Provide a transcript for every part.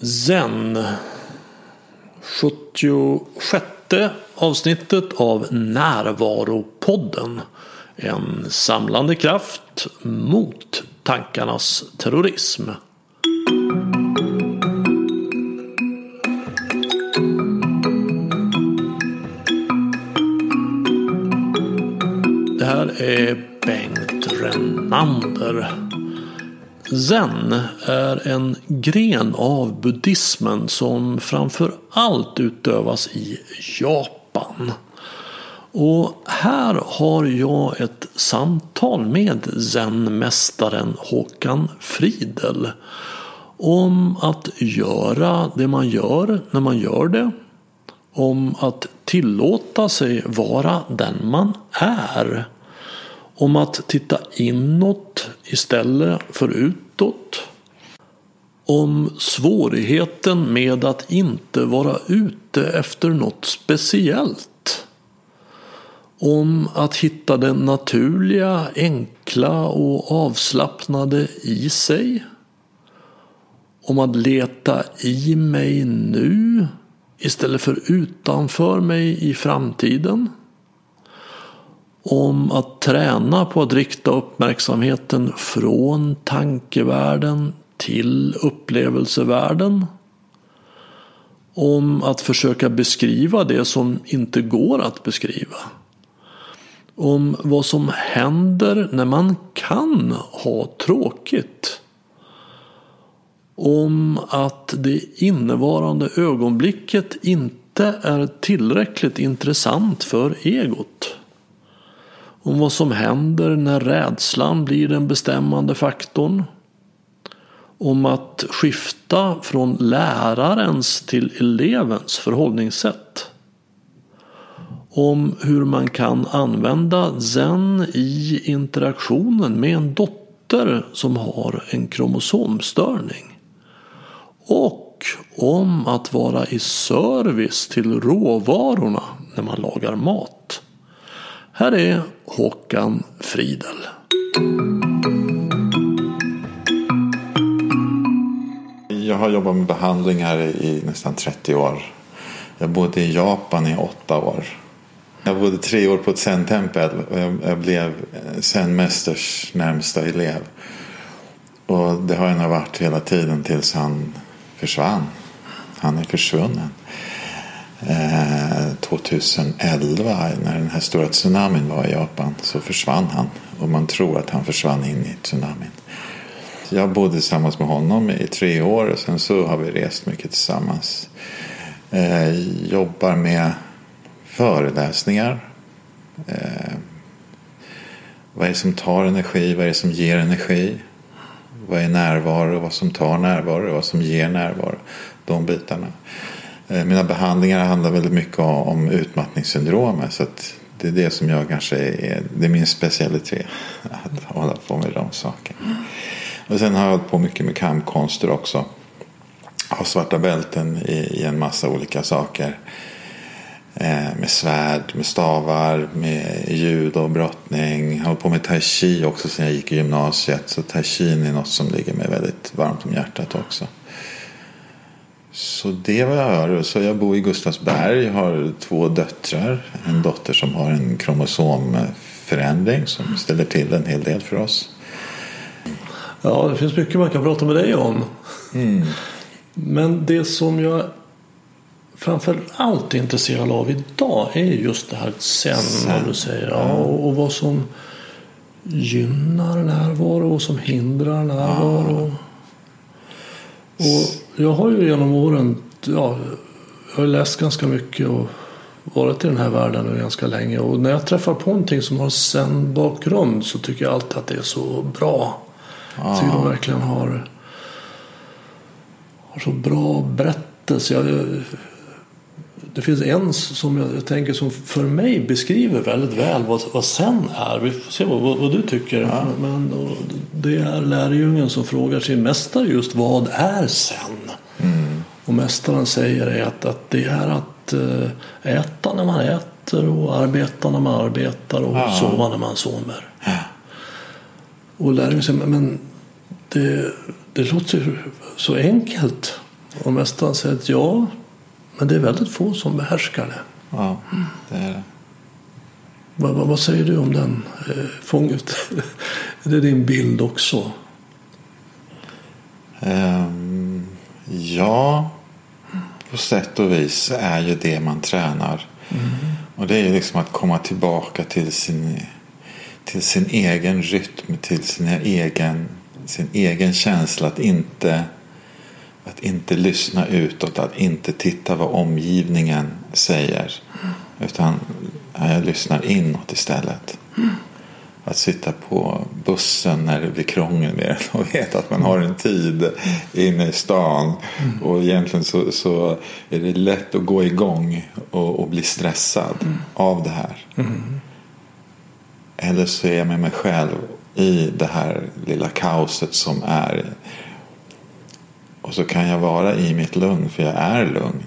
Zen 76 avsnittet av Närvaropodden. En samlande kraft mot tankarnas terrorism. Det här är Bengt Renander. Zen är en gren av buddhismen som framför allt utövas i Japan. Och här har jag ett samtal med zenmästaren Håkan Friedel om att göra det man gör när man gör det. Om att tillåta sig vara den man är om att titta inåt istället för utåt. Om svårigheten med att inte vara ute efter något speciellt. Om att hitta det naturliga, enkla och avslappnade i sig. Om att leta i mig nu istället för utanför mig i framtiden om att träna på att rikta uppmärksamheten från tankevärlden till upplevelsevärlden. Om att försöka beskriva det som inte går att beskriva. Om vad som händer när man kan ha tråkigt. Om att det innevarande ögonblicket inte är tillräckligt intressant för egot om vad som händer när rädslan blir den bestämmande faktorn. Om att skifta från lärarens till elevens förhållningssätt. Om hur man kan använda zen i interaktionen med en dotter som har en kromosomstörning. Och om att vara i service till råvarorna när man lagar mat. Här är Håkan Friedel. Jag har jobbat med behandlingar i nästan 30 år. Jag bodde i Japan i åtta år. Jag bodde tre år på ett zen-tempel och jag blev zen-mästers närmsta elev. Och det har jag nog varit hela tiden tills han försvann. Han är försvunnen. Eh, 2011 när den här stora tsunamin var i Japan så försvann han. Och man tror att han försvann in i tsunamin. Jag bodde tillsammans med honom i tre år och sen så har vi rest mycket tillsammans. Eh, jobbar med föreläsningar. Eh, vad är det som tar energi? Vad är det som ger energi? Vad är närvaro? Vad som tar närvaro? Vad som ger närvaro? De bitarna. Eh, mina behandlingar handlar väldigt mycket om utmattningssyndromet. Så det är det som jag kanske är, det är min specialitet. Att hålla på med de sakerna. Och sen har jag hållit på mycket med kampkonster också. Har svarta bälten i, i en massa olika saker. Eh, med svärd, med stavar, med judo och brottning. Jag har hållit på med tai chi också sen jag gick i gymnasiet. Så tai chi är något som ligger mig väldigt varmt om hjärtat också. Så det var jag hör. Så jag bor i Gustavsberg. Jag har två döttrar. En dotter som har en kromosomförändring som ställer till en hel del för oss. Ja, det finns mycket man kan prata med dig om. Mm. Men det som jag framför allt är intresserad av idag är just det här sen, sen. du säger. Ja, och, och vad som gynnar närvaro och vad som hindrar närvaro. Ja. Och jag har ju genom åren ja, jag har läst ganska mycket och varit i den här världen nu ganska länge. Och när jag träffar på någonting som har sen bakgrund så tycker jag alltid att det är så bra. Ah. Jag tycker de verkligen har, har så bra berättelse. Jag, det finns en som jag tänker som för mig beskriver väldigt väl vad, vad sen är. Vi får se vad, vad du tycker. Ja. Men, det är lärjungen som frågar sin mästare just vad är sen? Mm. Och mästaren säger att, att det är att eh, äta när man äter och arbeta när man arbetar och ja. sova när man sover. Ja. Och lärjungen säger men det, det låter så enkelt. Och mästaren säger att ja, men det är väldigt få som behärskar det. Ja, det är det. Vad, vad, vad säger du om den eh, fånget? är det din bild också? Ehm, ja, på sätt och vis är ju det man tränar. Och det är ju liksom att komma tillbaka till sin, till sin egen rytm, till sin egen, sin egen känsla. Att inte, att inte lyssna utåt, att inte titta vad omgivningen säger. Utan jag lyssnar inåt istället. Att sitta på bussen när det blir krångel med den och veta att man har en tid inne i stan. Och egentligen så, så är det lätt att gå igång och, och bli stressad av det här. Eller så är jag med mig själv i det här lilla kaoset som är. Och så kan jag vara i mitt lugn för jag är lugn.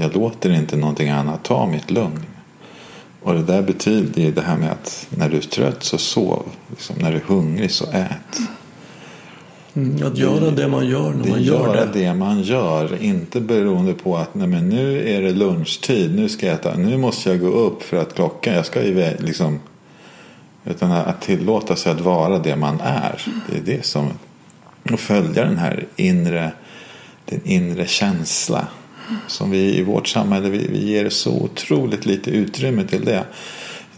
Jag låter inte någonting annat ta mitt lugn. Och det där betyder ju det här med att när du är trött så sov. Liksom, när du är hungrig så ät. Mm, att göra det man gör när Det man gör göra det. det man gör. Inte beroende på att nej, men nu är det lunchtid. Nu ska jag äta. Nu måste jag gå upp för att klockan. Jag ska iväg. Liksom, utan att tillåta sig att vara det man är. Det är det som. Och följa den här inre. Den inre känsla. Som vi i vårt samhälle. Vi, vi ger så otroligt lite utrymme till det.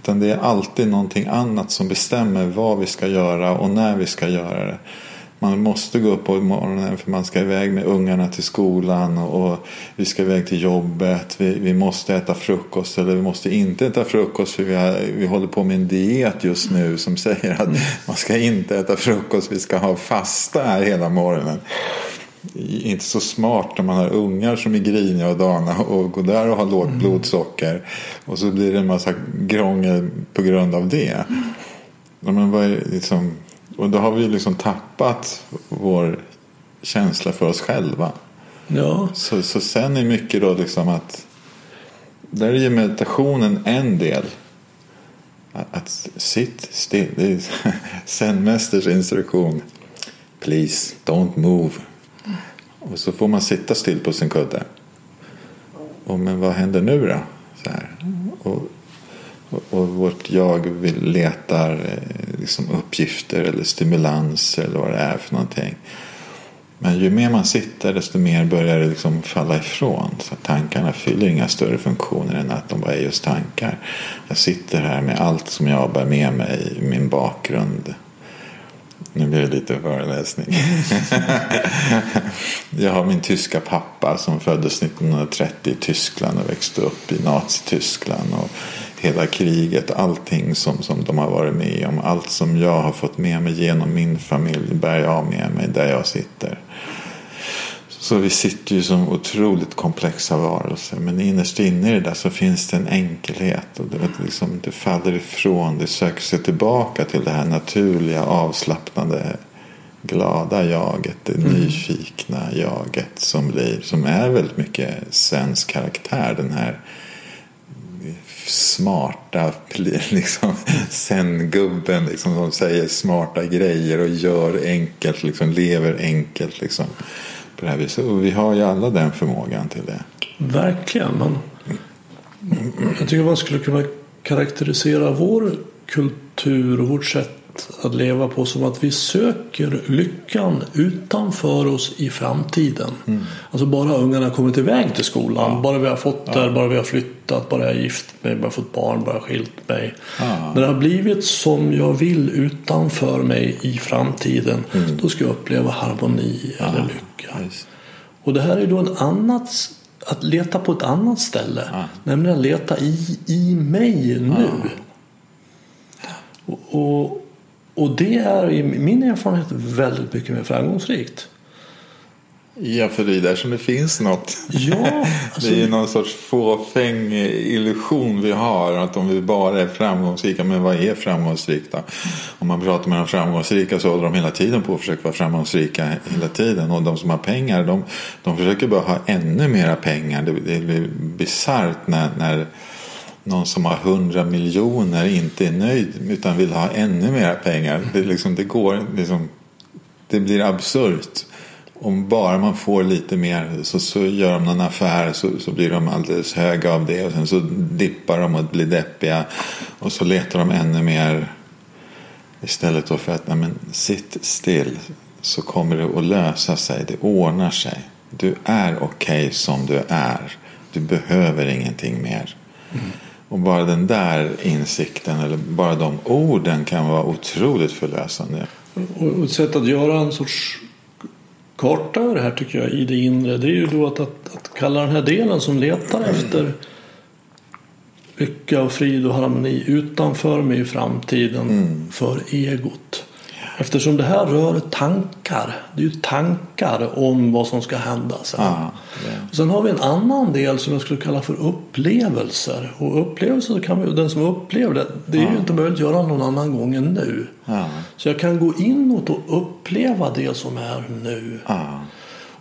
Utan det är alltid någonting annat som bestämmer vad vi ska göra och när vi ska göra det. Man måste gå upp på morgonen för man ska iväg med ungarna till skolan och, och vi ska iväg till jobbet. Vi, vi måste äta frukost eller vi måste inte äta frukost för vi, har, vi håller på med en diet just nu som säger att man ska inte äta frukost, vi ska ha fasta här hela morgonen. Inte så smart när man har ungar som är griniga och dana och går där och har lågt blodsocker. Och så blir det en massa krångel på grund av det. Ja, men vad är liksom, och då har vi liksom tappat vår känsla för oss själva. Ja, Så, så sen är mycket då liksom att där är ju meditationen en del. Att, att sitt still. Det är Zen-mästers instruktion. Please don't move. Och så får man sitta still på sin kudde. Och men vad händer nu då? Så här. Och, och, och vårt jag vill letar eh, liksom uppgifter eller stimulanser eller vad det är för någonting. Men ju mer man sitter desto mer börjar det liksom falla ifrån. Så tankarna fyller inga större funktioner än att de bara är just tankar. Jag sitter här med allt som jag bär med mig i min bakgrund. Nu blir det lite föreläsning. jag har min tyska pappa som föddes 1930 i Tyskland och växte upp i Nazityskland. Och hela kriget, allting som, som de har varit med om. Allt som jag har fått med mig genom min familj bär jag med mig där jag sitter. Så vi sitter ju som otroligt komplexa varelser. Men innerst inne i det där så finns det en enkelhet. Och det, liksom, det faller ifrån. Det söker sig tillbaka till det här naturliga, avslappnade, glada jaget. Det nyfikna jaget som blir. Som är väldigt mycket svensk karaktär. Den här smarta liksom, sen-gubben liksom, som säger smarta grejer och gör enkelt, liksom, lever enkelt. Liksom, på det här viset. Och vi har ju alla den förmågan till det. verkligen. Men jag tycker man skulle kunna karaktärisera vår kultur och vårt sätt att leva på som att vi söker lyckan utanför oss i framtiden. Alltså bara ungarna kommit iväg till skolan, bara vi har fått där, bara vi har flyttat, bara jag är gift mig, bara fått barn, bara skilt mig. Ja. När det har blivit som jag vill utanför mig i framtiden, då ska jag uppleva harmoni eller lycka. Just. Och det här är då en annat, att leta på ett annat ställe. Nämligen att leta i, i mig nu. Och, och, och det är i min erfarenhet väldigt mycket mer framgångsrikt. Ja, för det är där som det finns något. Ja, alltså, det är ju någon sorts fåfäng illusion vi har. Att om vi bara är framgångsrika. Men vad är framgångsrikt då? Om man pratar med de framgångsrika så håller de hela tiden på att försöka vara framgångsrika hela tiden. Och de som har pengar de, de försöker bara ha ännu mera pengar. Det, det blir bisarrt när, när någon som har hundra miljoner inte är nöjd utan vill ha ännu mera pengar. Det, liksom, det går liksom, det blir absurt. om bara man får lite mer så, så gör de någon affär så, så blir de alldeles höga av det och sen så dippar de och blir deppiga och så letar de ännu mer istället då för att nej men, sitt still så kommer det att lösa sig, det ordnar sig. Du är okej okay som du är. Du behöver ingenting mer. Mm. Och bara den där insikten eller bara de orden kan vara otroligt förlösande. Och ett sätt att göra en sorts karta över det här tycker jag i det inre det är ju då att, att, att kalla den här delen som letar efter lycka och frid och harmoni utanför mig i framtiden mm. för egot. Eftersom det här rör tankar. Det är ju tankar om vad som ska hända sen. Ah, yeah. Sen har vi en annan del som jag skulle kalla för upplevelser. Och upplevelser kan vi, den som upplever det, det är ah. ju inte möjligt att göra någon annan gång än nu. Ah. Så jag kan gå inåt och uppleva det som är nu.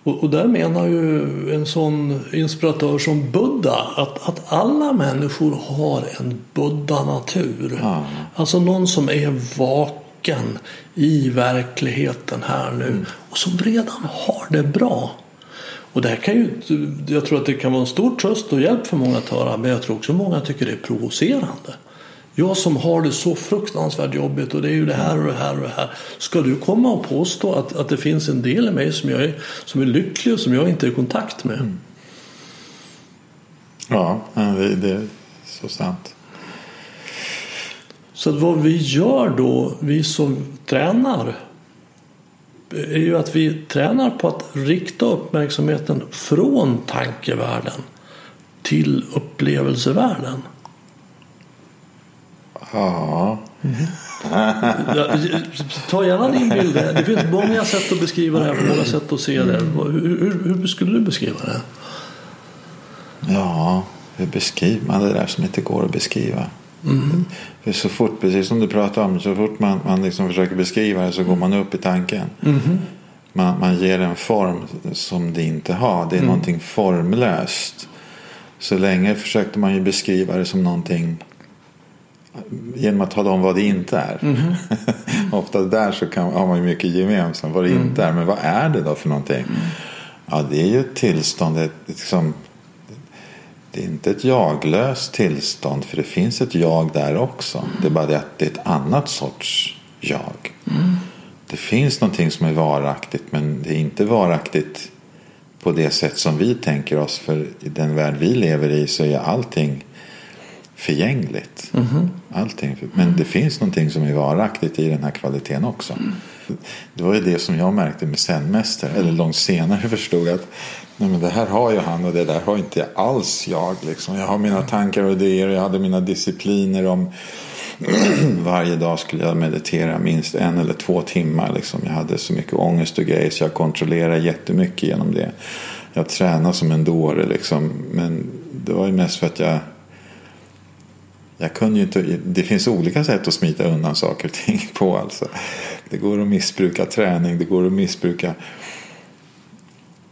Och, och där menar ju en sån inspiratör som Buddha att, att alla människor har en Buddha-natur. Alltså någon som är vaken vaken i verkligheten här nu mm. och som redan har det bra. Och det kan ju, jag tror att det kan vara en stor tröst och hjälp för många att höra men jag tror också många tycker det är provocerande. Jag som har det så fruktansvärt jobbigt och det är ju det här och det här och det här. Ska du komma och påstå att, att det finns en del i mig som, jag är, som är lycklig och som jag inte är i kontakt med? Mm. Ja, det, det är så sant. Så vad vi gör då, vi som tränar, är ju att vi tränar på att rikta uppmärksamheten från tankevärlden till upplevelsevärlden. Ja. Mm. Ta gärna din bild. Det finns många sätt att beskriva det här, många sätt att se det. Hur, hur, hur skulle du beskriva det? Ja, hur beskriver man det där som inte går att beskriva? Mm. För så fort, precis som du pratade om, så fort man, man liksom försöker beskriva det så går man upp i tanken. Mm. Man, man ger en form som det inte har. Det är mm. någonting formlöst. Så länge försökte man ju beskriva det som någonting genom att tala om vad det inte är. Mm. Ofta där så kan, har man ju mycket gemensamt vad det mm. inte är. Men vad är det då för någonting? Mm. Ja, det är ju ett tillstånd, ett, liksom, det är inte ett jaglöst tillstånd för det finns ett jag där också. Det är bara det att det är ett annat sorts jag. Mm. Det finns någonting som är varaktigt men det är inte varaktigt på det sätt som vi tänker oss. För i den värld vi lever i så är allting förgängligt. Mm. Allting. Men det finns någonting som är varaktigt i den här kvaliteten också. Det var ju det som jag märkte med senmästare. Eller långt senare förstod att Nej, men det här har ju han och det där har inte alls jag. Liksom. Jag har mina tankar och idéer och jag hade mina discipliner om varje dag skulle jag meditera minst en eller två timmar. Liksom. Jag hade så mycket ångest och grejer så jag kontrollerade jättemycket genom det. Jag tränade som en dåre liksom. Men det var ju mest för att jag jag kunde ju inte, det finns olika sätt att smita undan saker och ting på. Alltså. Det går att missbruka träning, det går att missbruka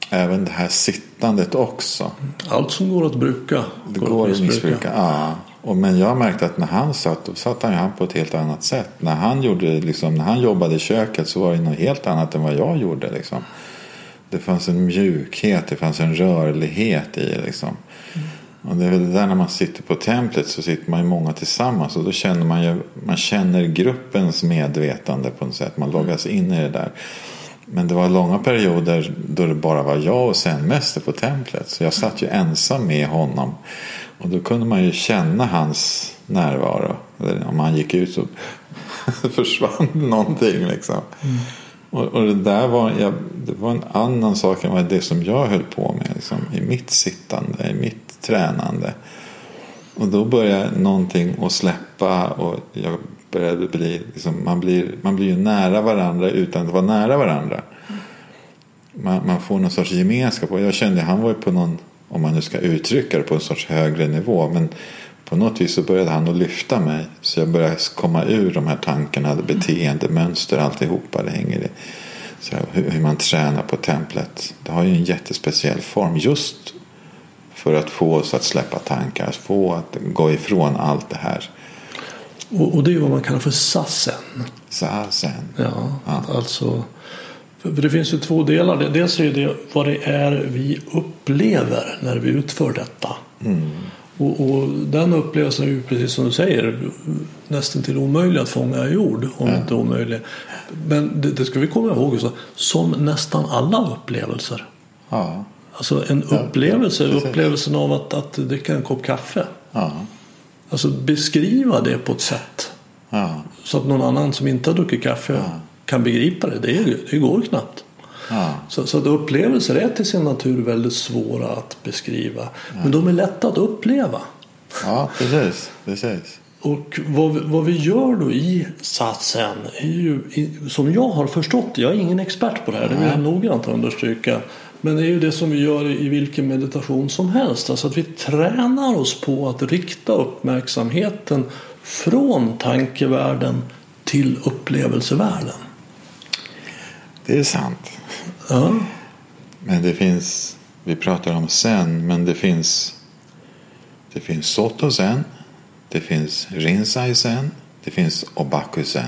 även det här sittandet också. Allt som går att bruka. Det går, går att missbruka. Ja. Och, men jag märkte att när han satt, då satt han, han på ett helt annat sätt. När han, gjorde, liksom, när han jobbade i köket så var det något helt annat än vad jag gjorde. Liksom. Det fanns en mjukhet, det fanns en rörlighet i det. Liksom. Mm. Och det är väl där när man sitter på templet så sitter man ju många tillsammans och då känner man ju, man känner gruppens medvetande på något sätt. Man loggas in i det där. Men det var långa perioder då det bara var jag och zenmäster på templet. Så jag satt ju ensam med honom. Och då kunde man ju känna hans närvaro. Om han gick ut så försvann någonting liksom. Mm. Och, och, det där var, jag, det var en annan sak än det som jag höll på med liksom, i mitt sittande, i mitt tränande. Och då började någonting att släppa och jag började bli, liksom, man, blir, man blir ju nära varandra utan att vara nära varandra. Man, man får någon sorts gemenskap och jag kände han var ju på någon, om man nu ska uttrycka det, på en sorts högre nivå. Men på något vis så började han att lyfta mig. Så jag började komma ur de här tankarna, beteendemönster, alltihopa. Det hänger i. Så hur, hur man tränar på templet. Det har ju en jättespeciell form just för att få oss att släppa tankar, få att gå ifrån allt det här. Och, och det är vad man kallar för sassen. Sassen. Ja, ja. alltså För det finns ju två delar. Dels är det vad det är vi upplever när vi utför detta. Mm. Och, och den upplevelsen är ju precis som du säger nästan till omöjlig att fånga i ord. Om inte omöjlig. Men det, det ska vi komma ihåg också. Som nästan alla upplevelser. Ja. Alltså en upplevelse, precis. upplevelsen av att, att dricka en kopp kaffe. Ja. Alltså beskriva det på ett sätt Ja. så att någon annan som inte har druckit kaffe kan begripa det. Det, det går knappt. Ja. Så, så att upplevelser är till sin natur väldigt svåra att beskriva. Men de är lätta att uppleva. ja, precis. precis. Och vad, vi- vad vi gör då i satsen är ju, som jag har förstått jag är ingen expert på det här, det vill jag noggrant understryka. Men det är ju det som vi gör i, i vilken meditation som helst. Alltså att vi tränar oss på att rikta uppmärksamheten från tankevärlden till upplevelsevärlden. Det är sant. Ja, Men det finns, vi pratar om sen, men det finns det finns Soto sen, det finns Rinzai sen, det finns Obaku sen.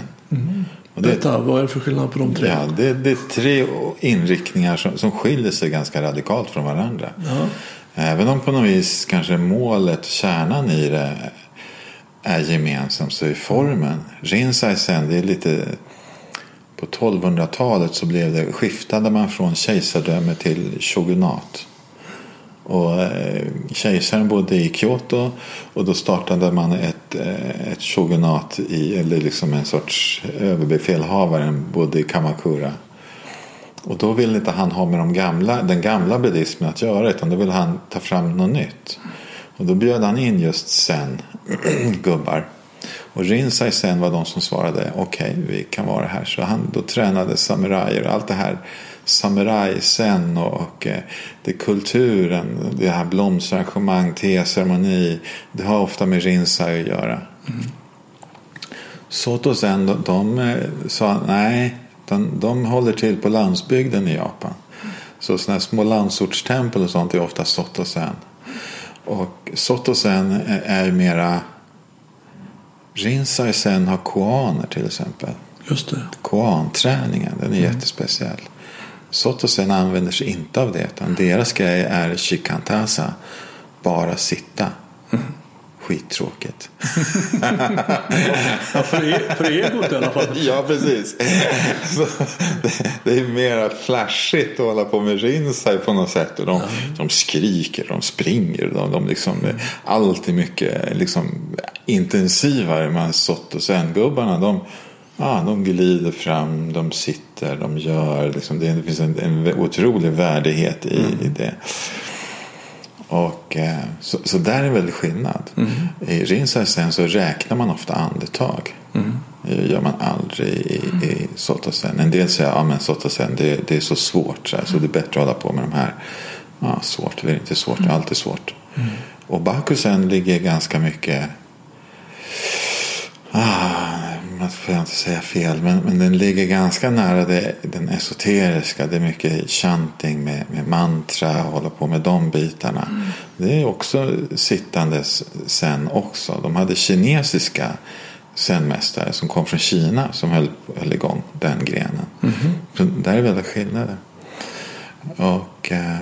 Och det, Berätta, vad är det för skillnad på de tre? ja, det, det är tre inriktningar som, som skiljer sig ganska radikalt från varandra. Ja. Även om på något vis kanske målet, kärnan i det är gemensamt så är formen. Rinzai sen, det är lite på 1200-talet så blev det, skiftade man från kejsardöme till shogunat. Och eh, kejsaren bodde i Kyoto och då startade man ett, eh, ett shogunat i, eller liksom en sorts överbefälhavaren bodde i Kamakura. Och då ville inte han ha med de gamla, den gamla buddhismen att göra utan då ville han ta fram något nytt. Och då bjöd han in just sen gubbar. Och Rinzai sen var de som svarade okej vi kan vara här. Så han då tränade samurajer och allt det här samuraj sen och, och eh, det kulturen, det här blomsterarrangemang, teceremoni. Det har ofta med Rinzai att göra. Soto sen de, de eh, sa nej, de, de håller till på landsbygden i Japan. Så sådana här små landsortstempel och sånt är ofta Soto sen. Och Soto sen är- är ju mera Rinzai sen har koaner till exempel. Just det. Koanträningen, den är jättespeciell. Soto sen använder sig inte av det. Utan deras grej är shikantasa. Bara sitta. Skittråkigt. Ja, för, för egot i alla fall. Ja, precis. Så det, det är mera flashigt att hålla på med Rinzai på något sätt. Och de, de skriker, de springer. De, de liksom, allt är mycket liksom, intensivare. Men Soto Zen-gubbarna, de, ja, de glider fram, de sitter, de gör. Liksom, det, det finns en, en otrolig värdighet i, i det. Och, eh, så, så där är väldig skillnad. I Rinzai sen så räknar man ofta andetag. Det gör man aldrig i, i Sotosen. En del säger att ja, Sotosen det, det är så svårt. Så, här, så det är bättre att hålla på med de här. Ja, svårt, det är inte svårt, det är alltid svårt. Och Bakusen ligger ganska mycket Ah, man får jag inte säga fel, men, men den ligger ganska nära det, den esoteriska. Det är mycket chanting med, med mantra och hålla på med de bitarna. Det är också sittandes sen också. De hade kinesiska zenmästare som kom från Kina som höll, höll igång den grenen. Så där är väldigt skillnader. Och eh,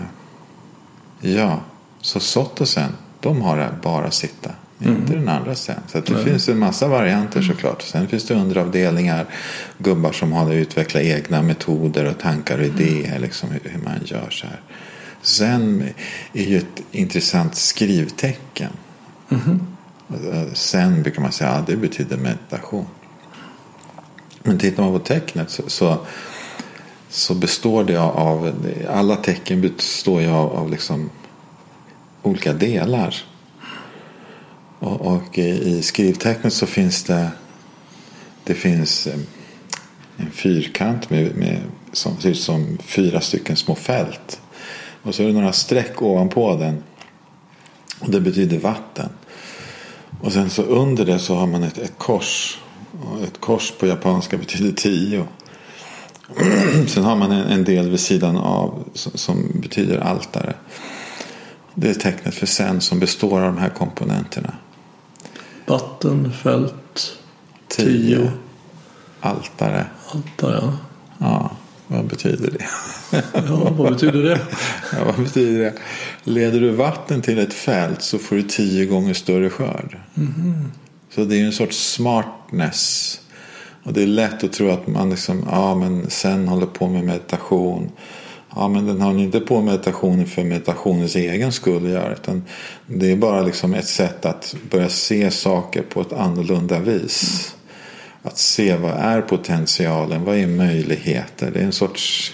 ja, så Sotosen, de har det bara sitta. Inte den andra sen. Så det finns en massa varianter såklart. Sen finns det underavdelningar. Gubbar som har utvecklat egna metoder och tankar och idéer. Liksom hur, man gör så här. Sen är ju ett intressant skrivtecken. Sen brukar man säga att ja, det betyder meditation. Men tittar man på tecknet så, så, så består det av, alla tecken består ju av, av liksom olika delar. Och, och i skrivtecknet så finns det det finns eh, en fyrkant med, med, som ser ut som fyra stycken små fält. Och så är det några streck ovanpå den. Och det betyder vatten. Och sen så under det så har man ett, ett kors. Och ett kors på japanska betyder tio. sen har man en, en del vid sidan av som, som betyder altare. Det är tecknet för sen som består av de här komponenterna. Vatten, fält, Tio. tio, Altare. altare. Ja. Ja. Vad betyder det? Ja, vad betyder det? Ja, vad betyder det? Leder du vatten till ett fält så får du tio gånger större skörd. Så det är en sorts smartness. Och det är lätt att tro att man liksom, ja men sen håller på med meditation. Ja men den håller inte på med meditationen för meditationens egen skull göra. Utan det är bara liksom ett sätt att börja se saker på ett annorlunda vis. Att se vad är potentialen, vad är möjligheter. Det är en sorts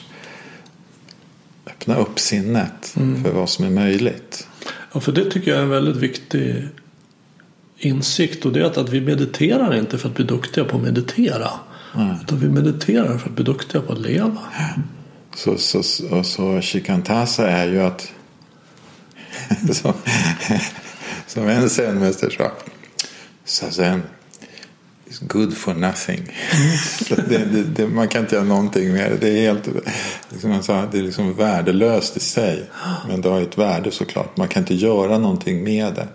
öppna upp sinnet för vad som är möjligt. Ja, för det tycker jag är en väldigt viktig insikt. Och det är att, att vi mediterar inte för att bli duktiga på att meditera. Utan vi mediterar för att bli duktiga på att leva. Så, så, så, så shikantasa är ju att som, som en zenmästare sa Sazen is good for nothing. Så det, det, det, man kan inte göra någonting med det. Det är helt liksom man sa, det är liksom värdelöst i sig. Men det har ett värde såklart. Man kan inte göra någonting med det.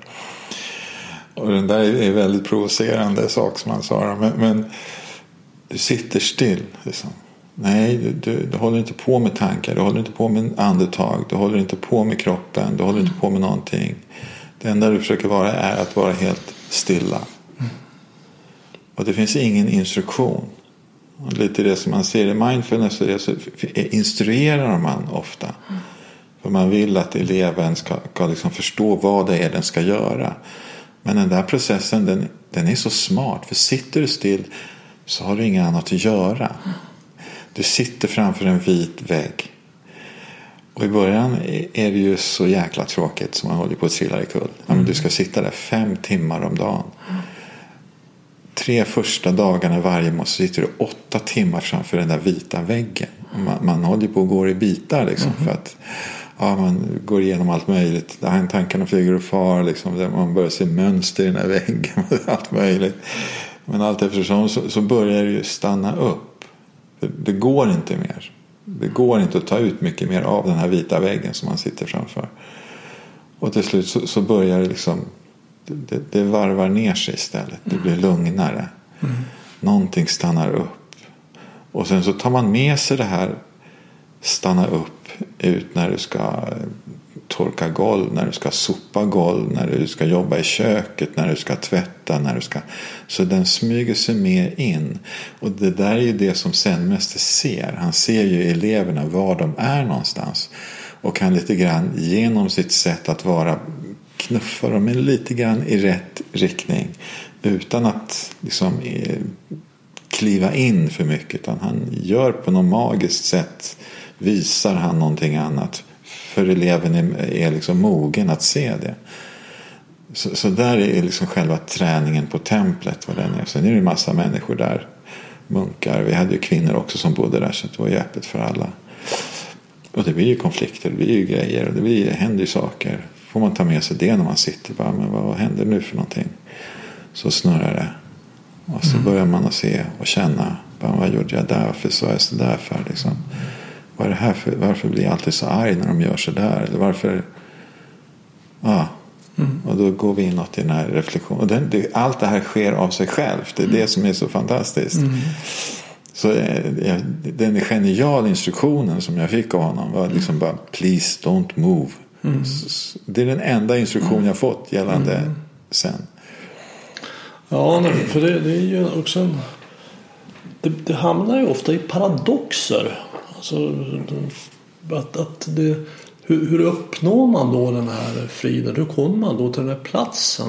Och den där är en väldigt provocerande sak som han sa. Men, men du sitter still. Liksom. Nej, du, du, du, håller inte på med tankar, du håller inte på med andetag, du håller inte på med kroppen, du håller inte på med någonting. Det enda du försöker vara är att vara helt stilla. Och det finns ingen instruktion. Och lite det som man ser i mindfulness så, så instruerar man ofta. För man vill att eleven ska, ska liksom förstå vad det är den ska göra. Men den där processen den, den är så smart. För sitter du still så har du inget annat att göra. Du sitter framför en vit vägg. Och i början är det ju så jäkla tråkigt som man håller på att trilla i Mm. Du ska sitta där fem timmar om dagen. Tre första dagarna varje månad så sitter du åtta timmar framför den där vita väggen. Man, man håller på och går i bitar liksom. Mm. För att ja, man går igenom allt möjligt. Tankarna flyger och far. Liksom. Man börjar se mönster i den här väggen. allt möjligt. Men allt eftersom så, så börjar det ju stanna upp. Det, det, går inte mer. Det går inte att ta ut mycket mer av den här vita väggen som man sitter framför. Och till slut så, så börjar det liksom det, det, varvar ner sig istället. Det blir lugnare. Mm. Någonting stannar upp. Och sen så tar man med sig det här stanna upp ut när du ska torka golv, när du ska sopa golv, när du ska jobba i köket, när du ska tvätta, när du ska... Så den smyger sig med in. Och det där är ju det som Zenmäster ser. Han ser ju eleverna var de är någonstans. Och kan lite grann genom sitt sätt att vara knuffa dem lite grann i rätt riktning. Utan att liksom eh, kliva in för mycket. Utan han gör på något magiskt sätt visar han någonting annat. För eleven är, är liksom mogen att se det. Så, så, där är liksom själva träningen på templet. Vad den är. Sen är det en massa människor där. Munkar. Vi hade ju kvinnor också som bodde där. Så det var ju öppet för alla. Och det blir ju konflikter. Det blir ju grejer. Och det, blir, det händer ju saker. Får man ta med sig det när man sitter. Bara, men vad, vad händer nu för någonting? Så snurrar det. Och så mm. börjar man att se och känna. Bara, vad gjorde jag där? Varför sa jag sådär för? Liksom vad är det här för, varför blir jag alltid så arg när de gör så där? Eller varför? Ja. Mm. Och då går vi inåt i den här reflektionen. Och den, det, allt det här sker av sig självt. Det är mm. det som är så fantastiskt. Mm. Så eh, den genial instruktionen som jag fick av honom var liksom bara Please don't move. Mm. Det är den enda instruktion jag fått gällande mm. sen. Ja, för det, det är ju också en... Det, det hamnar ju ofta i paradoxer Alltså, att, att det, hur, hur uppnår man då den här friden? Hur kommer man då till den här platsen?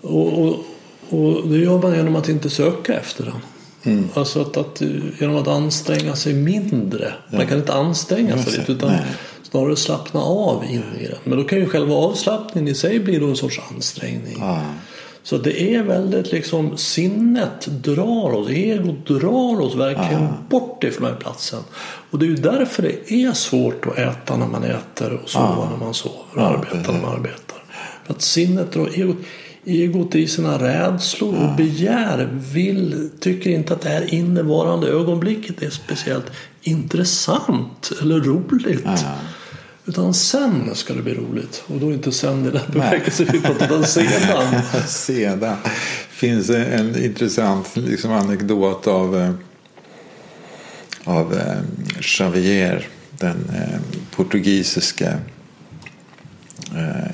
Och, och, och det gör man genom att inte söka efter den. Mm. Alltså att, att, genom att anstränga sig mindre. Man kan inte anstränga sig lite utan Nej. snarare slappna av in i det. Men då kan ju själva avslappningen i sig bli då en sorts ansträngning. Ah. Så det är väldigt liksom sinnet drar oss, egot drar oss verkligen ah. bort ifrån den här platsen. Och det är ju därför det är svårt att äta när man äter och sova ah. när man sover och ah, arbeta när man arbetar. För att sinnet drar egot. Egot i sina rädslor och begär vill, tycker inte att det här innevarande ögonblicket är speciellt intressant eller roligt. Utan sen ska det bli roligt. Och då inte sen i den bemärkelse vi pratar utan sedan. sedan. finns en, intressant liksom, anekdot av, eh, av eh, Xavier, den eh, portugisiske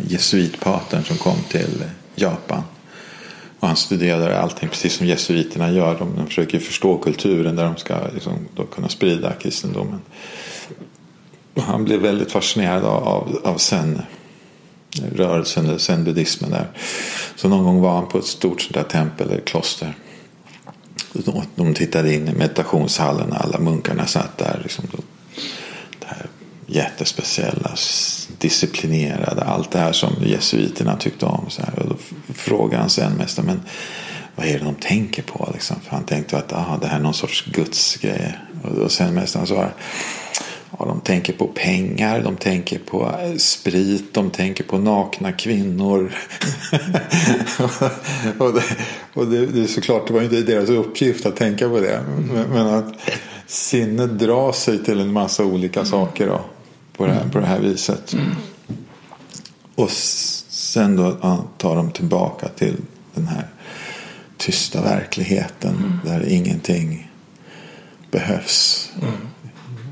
jesuitpatern som kom till Japan. Och han studerade allting precis som jesuiterna gör. De, de försöker förstå kulturen där de ska liksom, kunna sprida kristendomen. Och han blev väldigt fascinerad av, av, av zen rörelsen, zen-buddhismen där. Så någon gång var han på ett stort sånt där tempel eller kloster. De tittade in i meditationshallen och alla munkarna satt där. Liksom, det här jättespeciella, disciplinerade, allt det här som jesuiterna tyckte om. Så här. Och då frågade han zenmästaren, men vad är det de tänker på? Liksom? För han tänkte att aha, det här är någon sorts gudsgrej. Och zenmästaren svarade, Ja, de tänker på pengar, de tänker på eh, sprit, de tänker på nakna kvinnor. och det, och det, det, såklart, det var inte deras uppgift att tänka på det. Men, men att sinnet drar sig till en massa olika mm. saker då, på, det här, på det här viset. Mm. Och sen då ja, tar de tillbaka till den här tysta verkligheten mm. där ingenting behövs. Mm.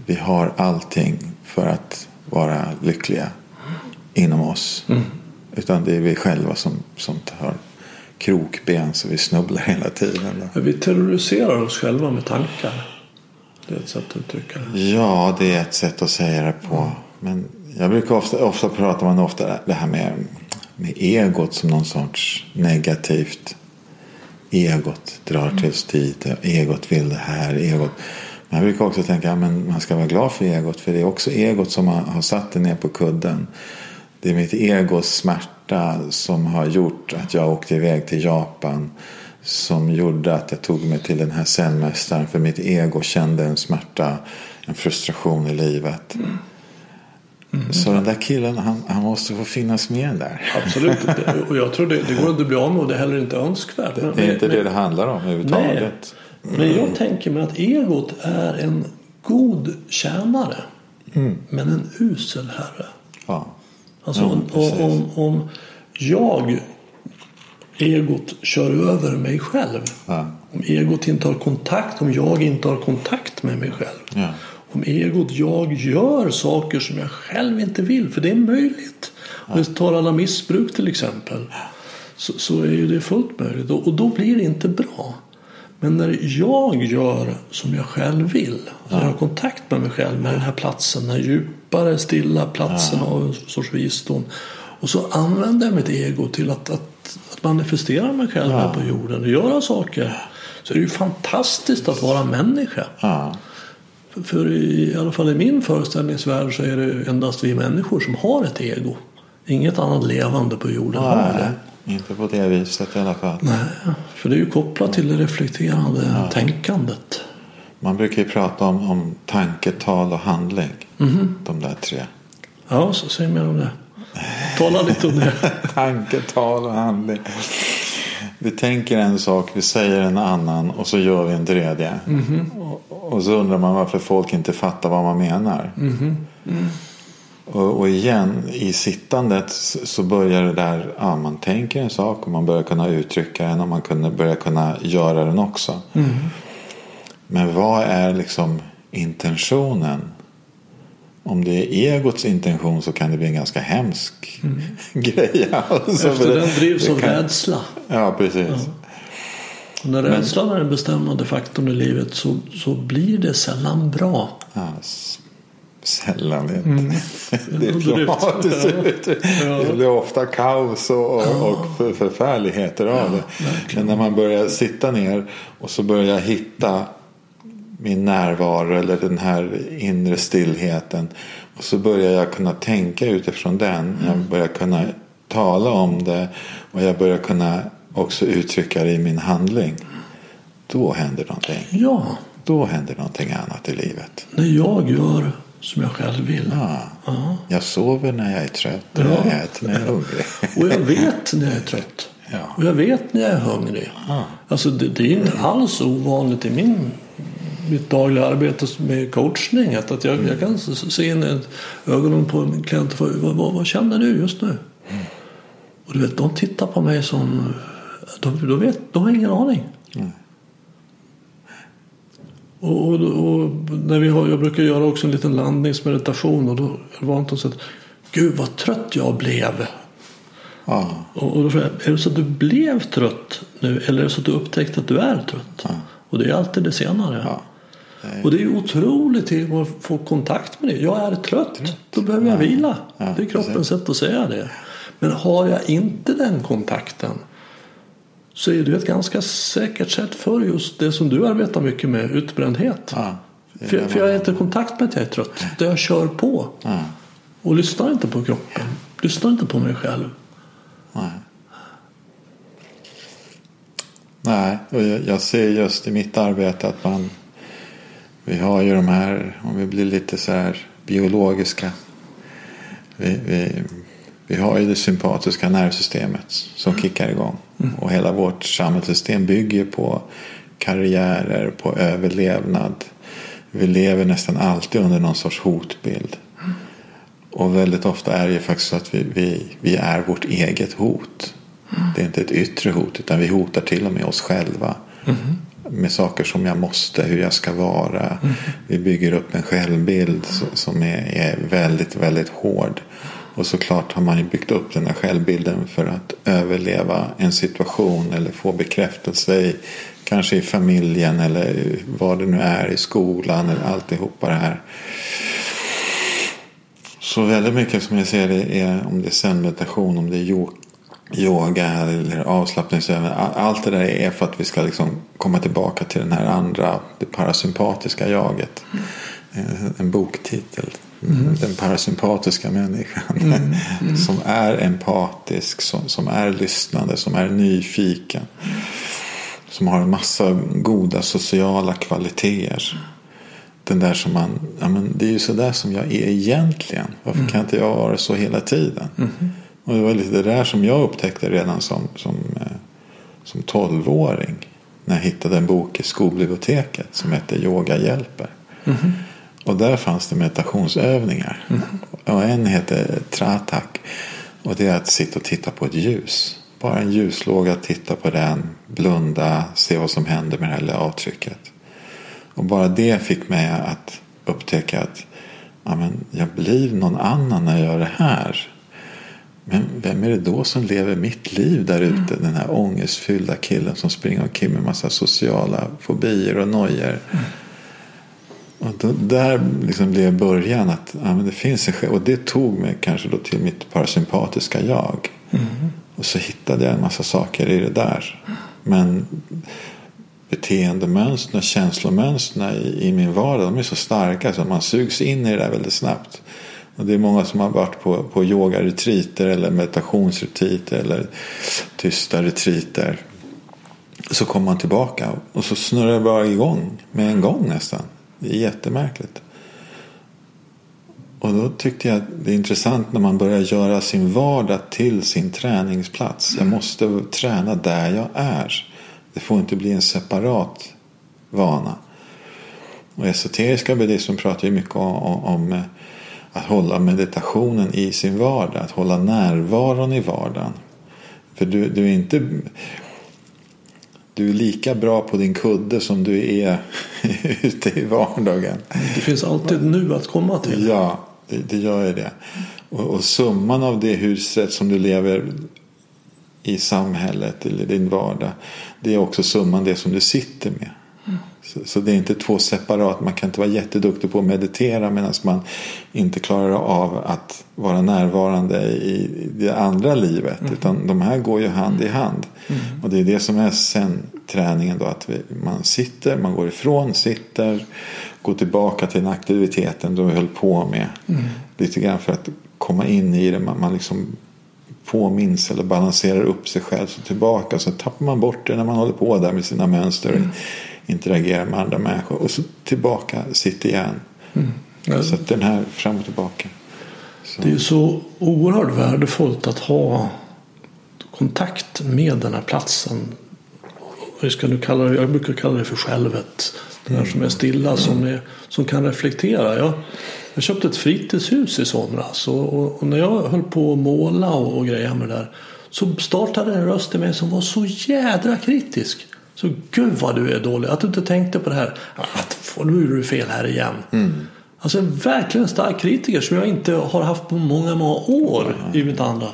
Vi har allting för att vara lyckliga inom oss. Mm. Utan det är vi själva som, som tar krokben så vi snubblar hela tiden. Vi terroriserar oss själva med tankar. Det är ett sätt att uttrycka det. Ja, det är ett sätt att säga det på. Mm. Men jag brukar ofta, ofta prata man ofta det här med, med egot som någon sorts negativt. Egot drar till oss dit. Egot vill det här. Egot. Men jag brukar också tänka att ja, man ska vara glad för egot. För det är också egot som har, satt det ner på kudden. Det är mitt egos smärta som har gjort att jag åkte iväg till Japan. Som gjorde att jag tog mig till den här zenmästaren. För mitt ego kände en smärta, en frustration i livet. Mm. Mm. Så den där killen, han, han, måste få finnas med där. Absolut. Och jag tror det, det går inte att bli av med och det är heller inte önskvärt. Det, det är inte men, det det handlar om överhuvudtaget. Men jag tänker mig att egot är en god tjänare. Mm. Men en usel herre. Ja. Alltså om, om, om jag, egot, kör över mig själv. Ja. Om egot inte har kontakt, om jag inte har kontakt med mig själv. Ja. Om egot, jag gör saker som jag själv inte vill. För det är möjligt. Om vi tar alla missbruk till exempel. Så, så är ju det fullt möjligt. Och, och då blir det inte bra. Men när jag gör som jag själv vill, ja. jag har kontakt med mig själv, med den här platsen, den här djupare, stilla platsen ja. av en sorts visdom. Och så använder jag mitt ego till att, att, att manifestera mig själv ja. här på jorden och göra saker. Så det är ju fantastiskt att vara människa. Ja. För, för i, i alla fall i min föreställningsvärld så är det endast vi människor som har ett ego. Inget annat levande på jorden har det. Inte på det viset i alla fall. Nej, för det är ju kopplat till det reflekterande ja. tänkandet. Man brukar ju prata om, om tanke, tal och handling. Mm. De där tre. Ja, så säg mer om det. Tala lite om det. tanke, tal och handling. Vi tänker en sak, vi säger en annan och så gör vi en tredje. Mm. Och, och, så undrar man varför folk inte fattar vad man menar. Mm. Mm. Och, och, igen, i sittandet så börjar det där, ja, man tänker en sak och man börjar kunna uttrycka den och man kunde börja kunna göra den också. Mm. Men vad är liksom intentionen? Om det är egots intention så kan det bli en ganska hemsk mm. grej. Alltså, Efter den drivs av kan... rädsla. Ja, precis. Ja. när rädslan Men... är den bestämmande faktorn i livet så, så blir det sällan bra. Ja, Sällan inte. Mm. dramatiskt. Ja. Det blir ofta kaos och, och, och förfärligheter av det. Men när man börjar sitta ner och så börjar hitta min närvaro eller den här inre stillheten. Och så börjar jag kunna tänka utifrån den. Jag mm. börjar kunna tala om det och jag börjar kunna också uttrycka det i min handling. Då händer någonting. Ja. Då händer någonting annat i livet. När jag gör som jag själv vill. Ja. ja. Jag sover när jag är trött och ja. jag äter när jag är hungrig. och jag vet när jag är trött. Ja. Och jag vet när jag är hungrig. Ja. Alltså det, det, är inte alls ovanligt i min, mitt dagliga arbete med coachning. Att, att jag, mm. jag kan se in i ögonen på en klient och fråga vad, vad, vad, känner du just nu? Mm. Och du vet, de tittar på mig som... De, de, vet, de har ingen aning. Mm. Och, och, och, när vi har, jag brukar göra också en liten landningsmeditation och då var Anton så att Gud vad trött jag blev. Ja. Och, och då frågar jag, är det så att du blev trött nu eller är det så att du upptäckte att du är trött? Och det är alltid det senare. Ja. Och det är otroligt att få kontakt med det. Jag är trött, då behöver jag vila. Ja, det är kroppens precis. sätt att säga det. Men har jag inte den kontakten så är det ett ganska säkert sätt för just det som du arbetar mycket med, utbrändhet. Ja. För, för jag är inte i kontakt med att jag är trött. Utan jag kör på Ja. och lyssnar inte på kroppen. Lyssnar inte på mig själv. Nej. Nej, och jag, jag ser just i mitt arbete att man vi har ju de här, om vi blir lite så här biologiska. Vi, vi, vi har ju det sympatiska nervsystemet som kickar igång. Och hela vårt samhällssystem bygger på karriärer, på överlevnad. Vi lever nästan alltid under någon sorts hotbild. Och väldigt ofta är det ju faktiskt så att vi, vi, vi är vårt eget hot. Det är inte ett yttre hot utan vi hotar till och med oss själva. Med saker som jag måste, hur jag ska vara. Vi bygger upp en självbild som är, är väldigt, väldigt hård. Och såklart har man ju byggt upp den här självbilden för att överleva en situation eller få bekräftelse i kanske i familjen eller vad det nu är i skolan eller alltihopa det här. Så väldigt mycket som jag ser det är om det är zen-meditation, om det är yo- yoga eller avslappningsövningar. a- Allt det där är för att vi ska liksom komma tillbaka till den här andra, det parasympatiska jaget. Eh, En boktitel. Den parasympatiska människan. som är empatisk, som, som är lyssnande, som är nyfiken. Som har en massa goda sociala kvaliteter. Den där som man, ja men det är ju så där som jag är egentligen. Varför kan inte jag vara så hela tiden? Och det var lite det där som jag upptäckte redan som, som, eh, som 12-åring. När jag hittade en bok i skolbiblioteket som hette Yoga hjälper. Och där fanns det meditationsövningar. Och en heter Tratak. Och det är att sitta och titta på ett ljus. Bara en ljuslåga, titta på den, blunda, se vad som händer med det här lilla avtrycket. Och bara det fick mig att upptäcka att ja, men jag blir någon annan när jag gör det här. Men vem är det då som lever mitt liv där ute? Den här ångestfyllda killen som springer omkring med massa sociala fobier och nojor. Och då, där liksom blev början att ja, men det finns en själv. Och det tog mig kanske då till mitt parasympatiska jag. Och så hittade jag en massa saker i det där. Men beteendemönstren och känslomönstren i, i min vardag de är så starka så man sugs in i det där väldigt snabbt. Och det är många som har varit på, på yogaretriter eller meditationsretriter eller tysta retriter. Så kommer man tillbaka och så snurrar det bara igång med en gång nästan. Det är jättemärkligt. Och då tyckte jag att det är intressant när man börjar göra sin vardag till sin träningsplats. Jag måste träna där jag är. Det får inte bli en separat vana. Och esoteriska buddhismen pratar ju mycket om, om, om eh, att hålla meditationen i sin vardag. Att hålla närvaron i vardagen. För du, du är inte du är lika bra på din kudde som du är ute i vardagen. Det finns alltid nu att komma till. Ja, det, det gör ju det. Och, och summan av det huset som du lever i samhället eller din vardag. Det är också summan det som du sitter med. Så, så det är inte två separat. Man kan inte vara jätteduktig på att meditera medan man inte klarar av att vara närvarande i det andra livet. Utan de här går ju hand i hand. Och det är det som är sen träningen då. Att vi, man sitter, man går ifrån, sitter, går tillbaka till den aktiviteten vi höll på med. Lite grann för att komma in i det. Man, man liksom påminns eller balanserar upp sig själv så tillbaka. Så tappar man bort det när man håller på där med sina mönster. Och Interagerar med andra människor. Och så tillbaka, sitt igen. Ja. Så att den här fram och tillbaka. Så. Det är ju så oerhört värdefullt att ha kontakt med den här platsen. Hur ska du kalla det? Jag brukar kalla det för självet. Det där som är stilla, som, är, som kan reflektera. Jag, jag köpte ett fritidshus i somras och, och, och när jag höll på att måla och, och greja med det där så startade en röst i mig som var så jädra kritisk. Så gud vad du är dålig. Att du inte tänkte på det här. Att nu är du fel här igen. Alltså en verkligen stark kritiker som jag inte har haft på många, många år i mitt andra.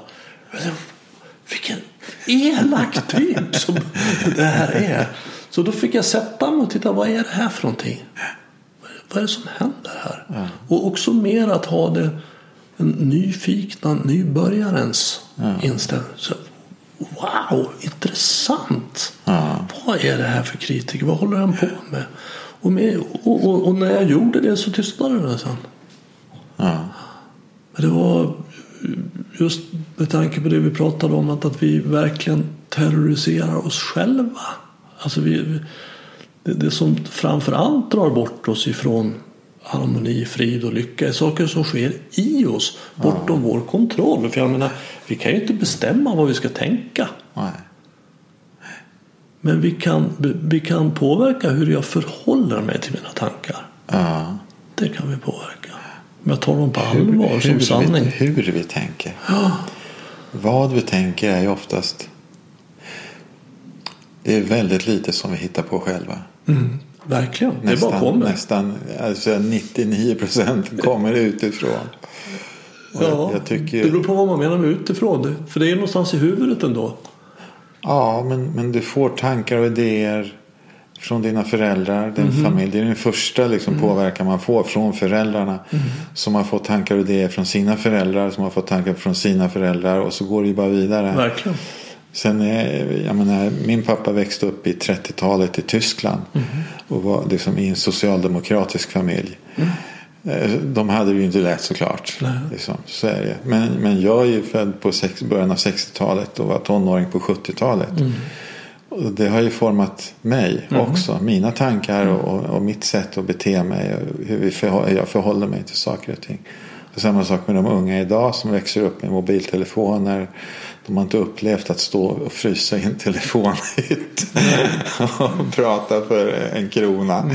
Vilken elak typ som det här är. Så då fick jag sätta mig och titta, vad är det här för någonting? Vad är det som händer här? Och också mer att ha det en nyfikna nybörjarens inställning. Så, wow, intressant! Vad är det här för kritiker? Vad håller han på med? Och, med, och, och, och när jag gjorde det så tystnade det sen. Ja. Men det var just med tanke på det vi pratade om att, att vi verkligen terroriserar oss själva. Alltså vi, det, det som framför allt drar bort oss ifrån harmoni, frid och lycka är saker som sker i oss bortom vår kontroll. För jag menar, vi kan ju inte bestämma vad vi ska tänka. Nej. Men vi kan, vi kan påverka hur jag förhåller mig till mina tankar. Ja. Det kan vi påverka. Om jag tar dem på allvar som hur, sanning. Vi, hur vi tänker. Vad vi tänker är ju oftast det är väldigt lite som vi hittar på själva. Mm, verkligen, det bara Nästan, kommer. nästan alltså 99 procent kommer utifrån. Och jag, Ja, jag tycker, Det beror på vad man menar med utifrån. För det är någonstans i huvudet ändå. Ja, men, men du får tankar och idéer från dina föräldrar, din Mhm. familj. Det är den första liksom, Mm. påverkan man får från föräldrarna. Som har fått tankar och idéer från sina föräldrar, som har fått tankar från sina föräldrar. Och så går det ju bara vidare. Verkligen. Sen är, jag menar, min pappa växte upp i 30-talet i Tyskland. Mhm. Och var liksom i en socialdemokratisk familj. Eh, De hade det ju inte lätt såklart. Liksom, så är det. Men, men jag är ju född på sex, början av 60-talet och var tonåring på 70-talet. Och det har ju format mig också. Mina tankar och, och, mitt sätt att bete mig. Och hur vi förhå- jag förhåller mig till saker och ting. Och samma sak med de unga idag som växer upp med mobiltelefoner. De har inte upplevt att stå och frysa i en telefonhytt och prata för en krona.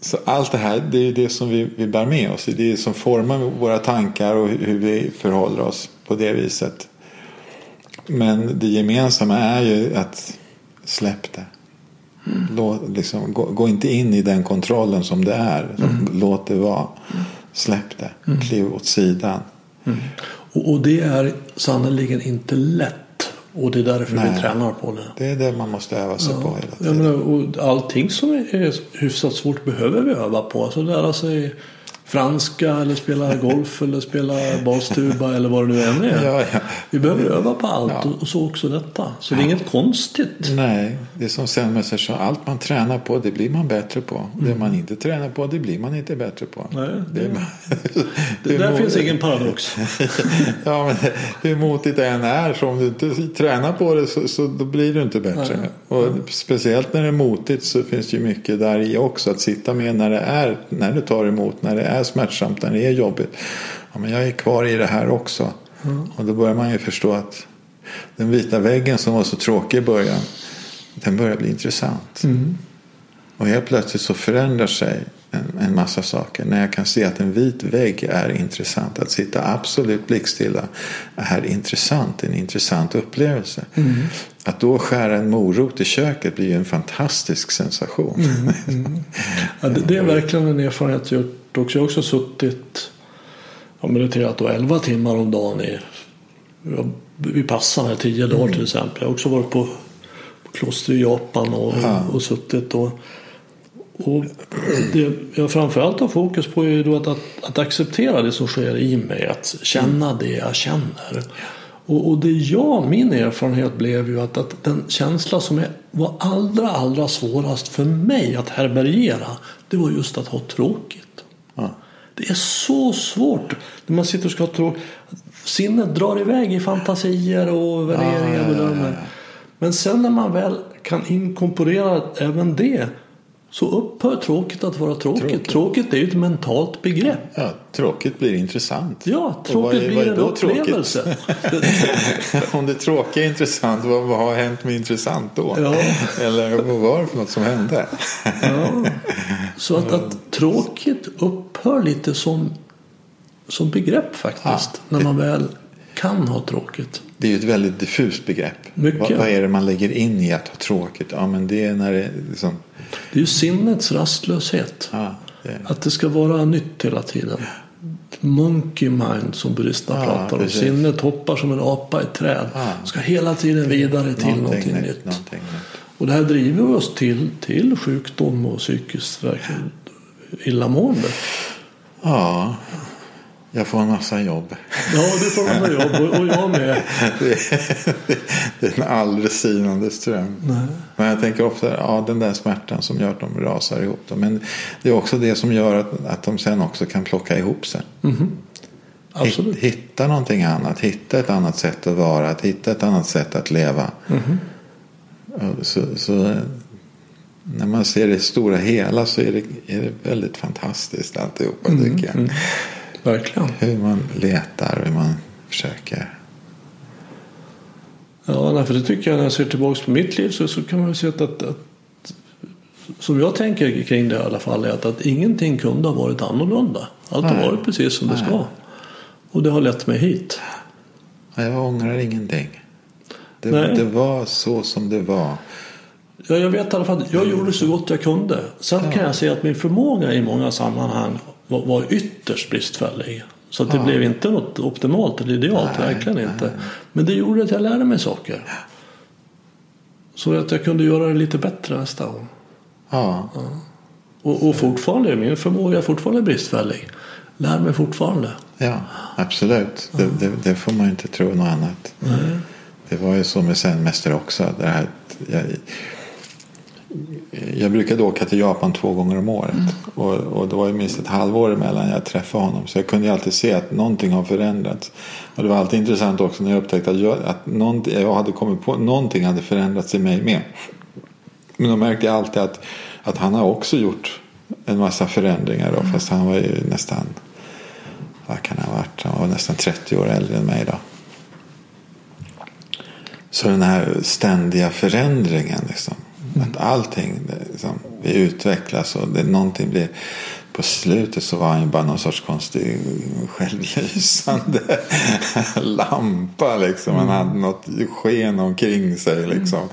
Så allt det här det är det som vi, vi bär med oss. Det är det som formar våra tankar och hur vi förhåller oss på det viset. Men det gemensamma är ju att släpp det. Låt, liksom, gå, gå inte in i den kontrollen som det är. Låt det vara. Släpp det. Kliv åt sidan. Och, det är sannerligen inte lätt. Och det är därför Nej. vi tränar på det. Det är det man måste öva sig på hela tiden. menar, och allting som är hyfsat svårt behöver vi öva på. Alltså lära sig franska eller spela golf eller spela bastuba eller vad det nu än är. Ja, ja. Vi behöver öva på allt Ja. och så också detta. Så det är inget konstigt. Nej, det är som Selmer sa. Allt man tränar på det blir man bättre på. Det man inte tränar på det blir man inte bättre på. Nej, det, är- Det, är där mo- finns ingen paradox. ja, men hur motigt det än är så om du inte tränar på det så, så då blir du inte bättre. Nej. Och speciellt när det är motigt så finns det ju mycket där i också. Att sitta med när det är när det tar emot, när det är smärtsamt, när det är jobbigt. Ja, men jag är kvar i det här också. Och då börjar man ju förstå att den vita väggen som var så tråkig i början den börjar bli intressant. Och helt plötsligt så förändrar sig en, en massa saker. När jag kan se att en vit vägg är intressant. Att sitta absolut blickstilla är intressant. En intressant upplevelse. Att då skära en morot i köket blir ju en fantastisk sensation. Ja, det, det är verkligen en erfarenhet jag gjort också. Jag har också suttit och mediterat då 11 timmar om dagen i, vi passar här 10 dagar till exempel. Jag har också varit på, på kloster i Japan och, Ja. och suttit och, och det jag framförallt har fokus på är då att, att, att acceptera det som sker i mig. Att känna det jag känner. Och, och det jag, min erfarenhet blev ju att, att den känsla som är, var allra, allra svårast för mig att härbärgera. Det var just att ha tråkigt. Det är så svårt när man sitter och ska tråkigt. Sinnet drar iväg i fantasier och värderingar Ja, ja, och ja, ja. Men sen när man väl kan inkorporera även det så upphör tråkigt att vara tråkigt. Tråkigt. Tråkigt, är ju ett mentalt begrepp. Ja, tråkigt blir intressant. Ja, tråkigt är- blir en upplevelse. Om det tråkiga är intressant, vad, vad har hänt med intressant då? Ja. Eller vad var det för något som hände? Ja. Så att, att tråkigt upphör lite som, som begrepp faktiskt. När man väl kan ha tråkigt. Det är ju ett väldigt diffust begrepp. Vad, vad är det man lägger in i att ha tråkigt? Ja, men det är när det liksom... Det är ju sinnets rastlöshet. Ja, det, Att det ska vara nytt hela tiden. Monkey mind som buddhisterna Ja, pratar om. precis. Sinnet hoppar som en apa i ett träd. Ja. Ska hela tiden vidare till någonting, någonting nytt. Någonting nytt. Och det här driver oss till, till sjukdom och psykiskt illamående. Ja, jag får en massa jobb. Ja, det får man jobb och, och jag med. Det är, det är en aldrig sinande ström. Men jag tänker ofta, ja den där smärtan som gör att de rasar ihop. Dem. Men det är också det som gör att, att de sen också kan plocka ihop sig. Absolut. Hitt- Hitta någonting annat, hitta ett annat sätt att vara, att hitta ett annat sätt att leva. Och Så, så när man ser det stora hela så är det, är det väldigt fantastiskt alltihopa tycker jag. Verkligen. Hur man letar, hur man försöker. Ja, för det tycker jag när jag ser tillbaka på mitt liv så, så kan man se att, att, att som jag tänker kring det i alla fall är att, att ingenting kunde ha varit annorlunda. Allt har Nej. varit precis som det Nej. ska. Och det har lett mig hit. Ja, Jag ångrar ingenting. Det, det var så som det var. Ja, jag vet i alla fall att jag gjorde så gott jag kunde. Sen kan jag se att min förmåga i många sammanhang var, var ytterst bristfällig. Så det blev inte något optimalt eller idealt, Nej, verkligen nej, inte. Men det gjorde att jag lärde mig saker. Så att jag kunde göra det lite bättre nästa gång. Ja, Och, och fortfarande, min förmåga är fortfarande bristfällig. Lär mig fortfarande. ja absolut. Det, det, det får man inte tro något annat. Det var ju så med Zen-mästare också. Det här, jag, jag brukade åka till Japan två gånger om året. Och, och det var ju minst ett halvår emellan jag träffade honom. Så jag kunde ju alltid se att någonting har förändrats. Och det var alltid intressant också när jag upptäckte att jag, att jag hade kommit på någonting hade förändrats i mig med. Men då märkte jag alltid att, att han har också gjort en massa förändringar. Då, fast han var ju nästan, vad kan han ha varit? Han var nästan 30 år äldre än mig då. Så den här ständiga förändringen. Liksom, att allting, liksom, vi utvecklas och det, någonting blir... På slutet så var han ju bara någon sorts konstig självlysande lampa. Liksom. Han hade något sken omkring sig. Liksom.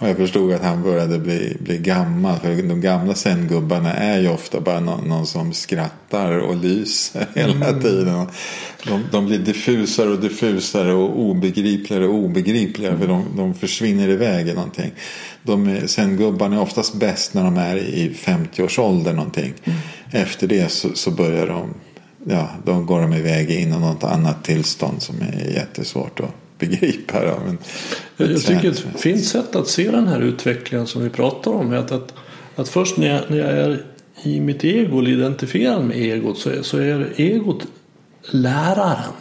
Och jag förstod att han började bli, bli gammal. För de gamla zen-gubbarna är ju ofta bara någon, någon som skrattar och lyser hela tiden. De, de blir diffusare och diffusare och obegripligare och obegripligare. För de, de försvinner iväg i någonting. De är, zen-gubbarna är oftast bäst när de är i 50-årsåldern någonting. Efter det så, så börjar de ja, då går de iväg in i något annat tillstånd som är jättesvårt att begripa. Då. Men Jag, jag tycker ett fint sätt att se den här utvecklingen som vi pratar om är att, att, att först när jag, när jag är i mitt ego eller identifierad med egot så är, så är egot läraren.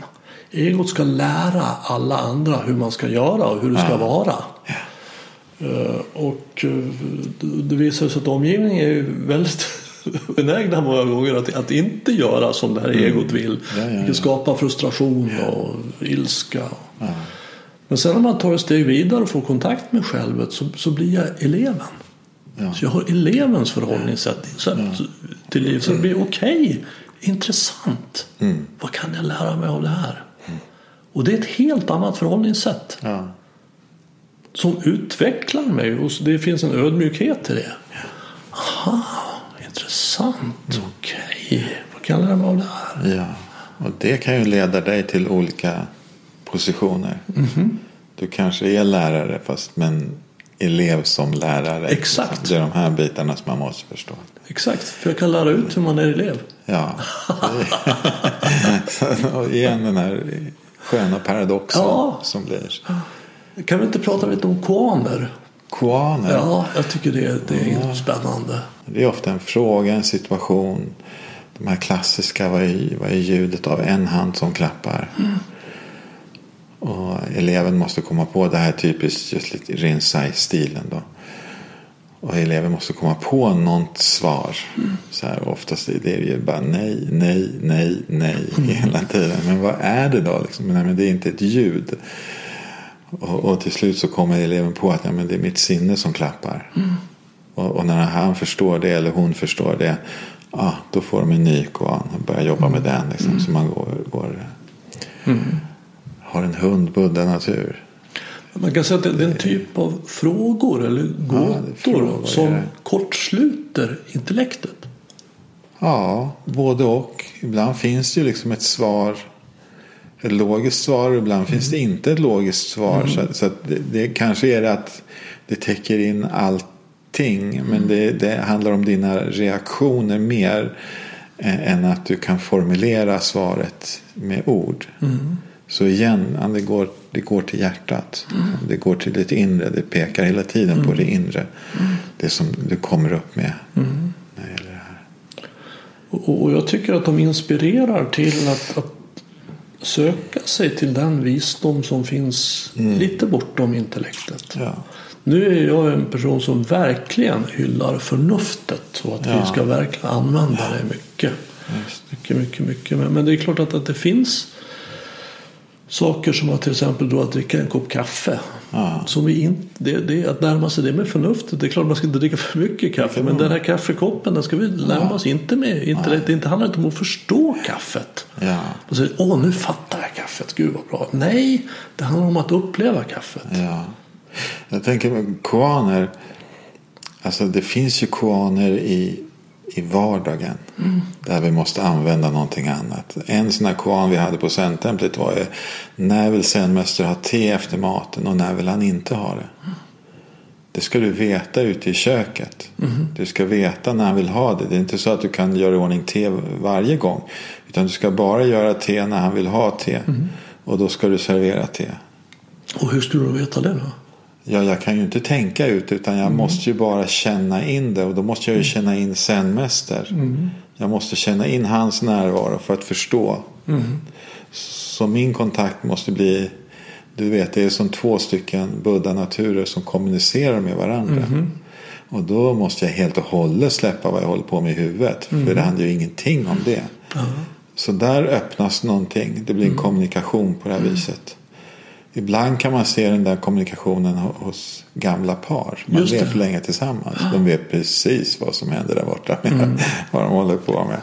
Egot ska lära alla andra hur man ska göra och hur det ska vara. Eh, Och eh, det- visar sig att omgivningen är väldigt benägna många gånger att, att inte göra som det här egot vill. Mm. Ja, ja, ja. Vilket skapar frustration och ilska. Men sen när man tar ett steg vidare och får kontakt med självet så, så blir jag eleven. Så jag har elevens förhållningssätt sätt till livet. Så det blir okej, intressant. Mm. Vad kan jag lära mig av det här? Och det är ett helt annat förhållningssätt som utvecklar mig och det finns en ödmjukhet i det. Aha, intressant, okej. Vad kan det här? Ja, och det kan ju leda dig till olika positioner. Du kanske är lärare fast men elev som lärare. Exakt. Det är de här bitarna som man måste förstå. Exakt, för jag kan lära ut hur man är elev. Ja. och igen den här sköna paradoxen Ja. som blir. Kan vi inte prata lite om koaner? Koaner. Ja, jag tycker det, det är spännande. Det är ofta en fråga, en situation. De här klassiska, vad är, vad är ljudet av en hand som klappar? Och eleven måste komma på det här typiskt just lite Rinzai-stilen då. Och eleven måste komma på något svar. Så här, oftast är det ju bara nej, nej, nej, nej hela tiden. Men vad är det då? Liksom? Nej, men det är inte ett ljud. Och, och till slut så kommer eleven på att ja, men det är mitt sinne som klappar. Och, och när han förstår det eller hon förstår det. Ah, då får de en ny koan och börjar jobba med den. Liksom, Så man går, går har en hund buddha-natur? Man kan säga att det är en typ av frågor eller gåtor frågor, som det. kortsluter intellektet. Ja, både och. Ibland finns det ju liksom ett svar. Ett logiskt svar och ibland finns det inte ett logiskt svar. Så, så att det, det kanske är det att det täcker in allting. Men det, det handlar om dina reaktioner mer eh, än att du kan formulera svaret med ord. Så igen, det går, det går till hjärtat. Det går till ditt inre. Det pekar hela tiden på det inre. Det som du kommer upp med. När det gäller det här. Och, och jag tycker att de inspirerar till att, att söka sig till den visdom som finns lite bortom intellektet. Ja. Nu är jag en person som verkligen hyllar förnuftet och att vi Ja. ska verkligen använda det mycket. Mycket, mycket, mycket. Men, det är klart att, att det finns saker som att till exempel då att dricka en kopp kaffe. Ja. Som vi inte, det, det, att närma sig det med förnuftet. Det är klart man ska inte dricka för mycket kaffe. Men den här kaffekoppen den ska vi närma oss inte med. Inte, det inte handlar inte om att förstå kaffet. Ja. Och säger åh nu fattar jag kaffet, gud vad bra. Nej, det handlar om att uppleva kaffet. Ja. Jag tänker med koaner. Alltså det finns ju koaner i, i vardagen. Där vi måste använda någonting annat. En sån här koan vi hade på Zen-templet var ju. När vill Zen-mäster ha te efter maten och när vill han inte ha det? Det ska du veta ute i köket. Du ska veta när han vill ha det. Det är inte så att du kan göra i ordning te varje gång. Utan du ska bara göra te när han vill ha te. Och då ska du servera te. Och hur skulle du veta det då? Ja, jag kan ju inte tänka ut utan jag måste ju bara känna in det och då måste jag ju känna in zen-mäster. Jag måste känna in hans närvaro för att förstå. Så min kontakt måste bli, du vet det är som två stycken buddha-naturer som kommunicerar med varandra. Och då måste jag helt och hållet släppa vad jag håller på med i huvudet. För det handlar ju ingenting om det. Så där öppnas någonting. Det blir en kommunikation på det här viset. Ibland kan man se den där kommunikationen ho- hos gamla par. Man Just levt länge tillsammans. De vet precis vad som händer där borta. Med Vad de håller på med.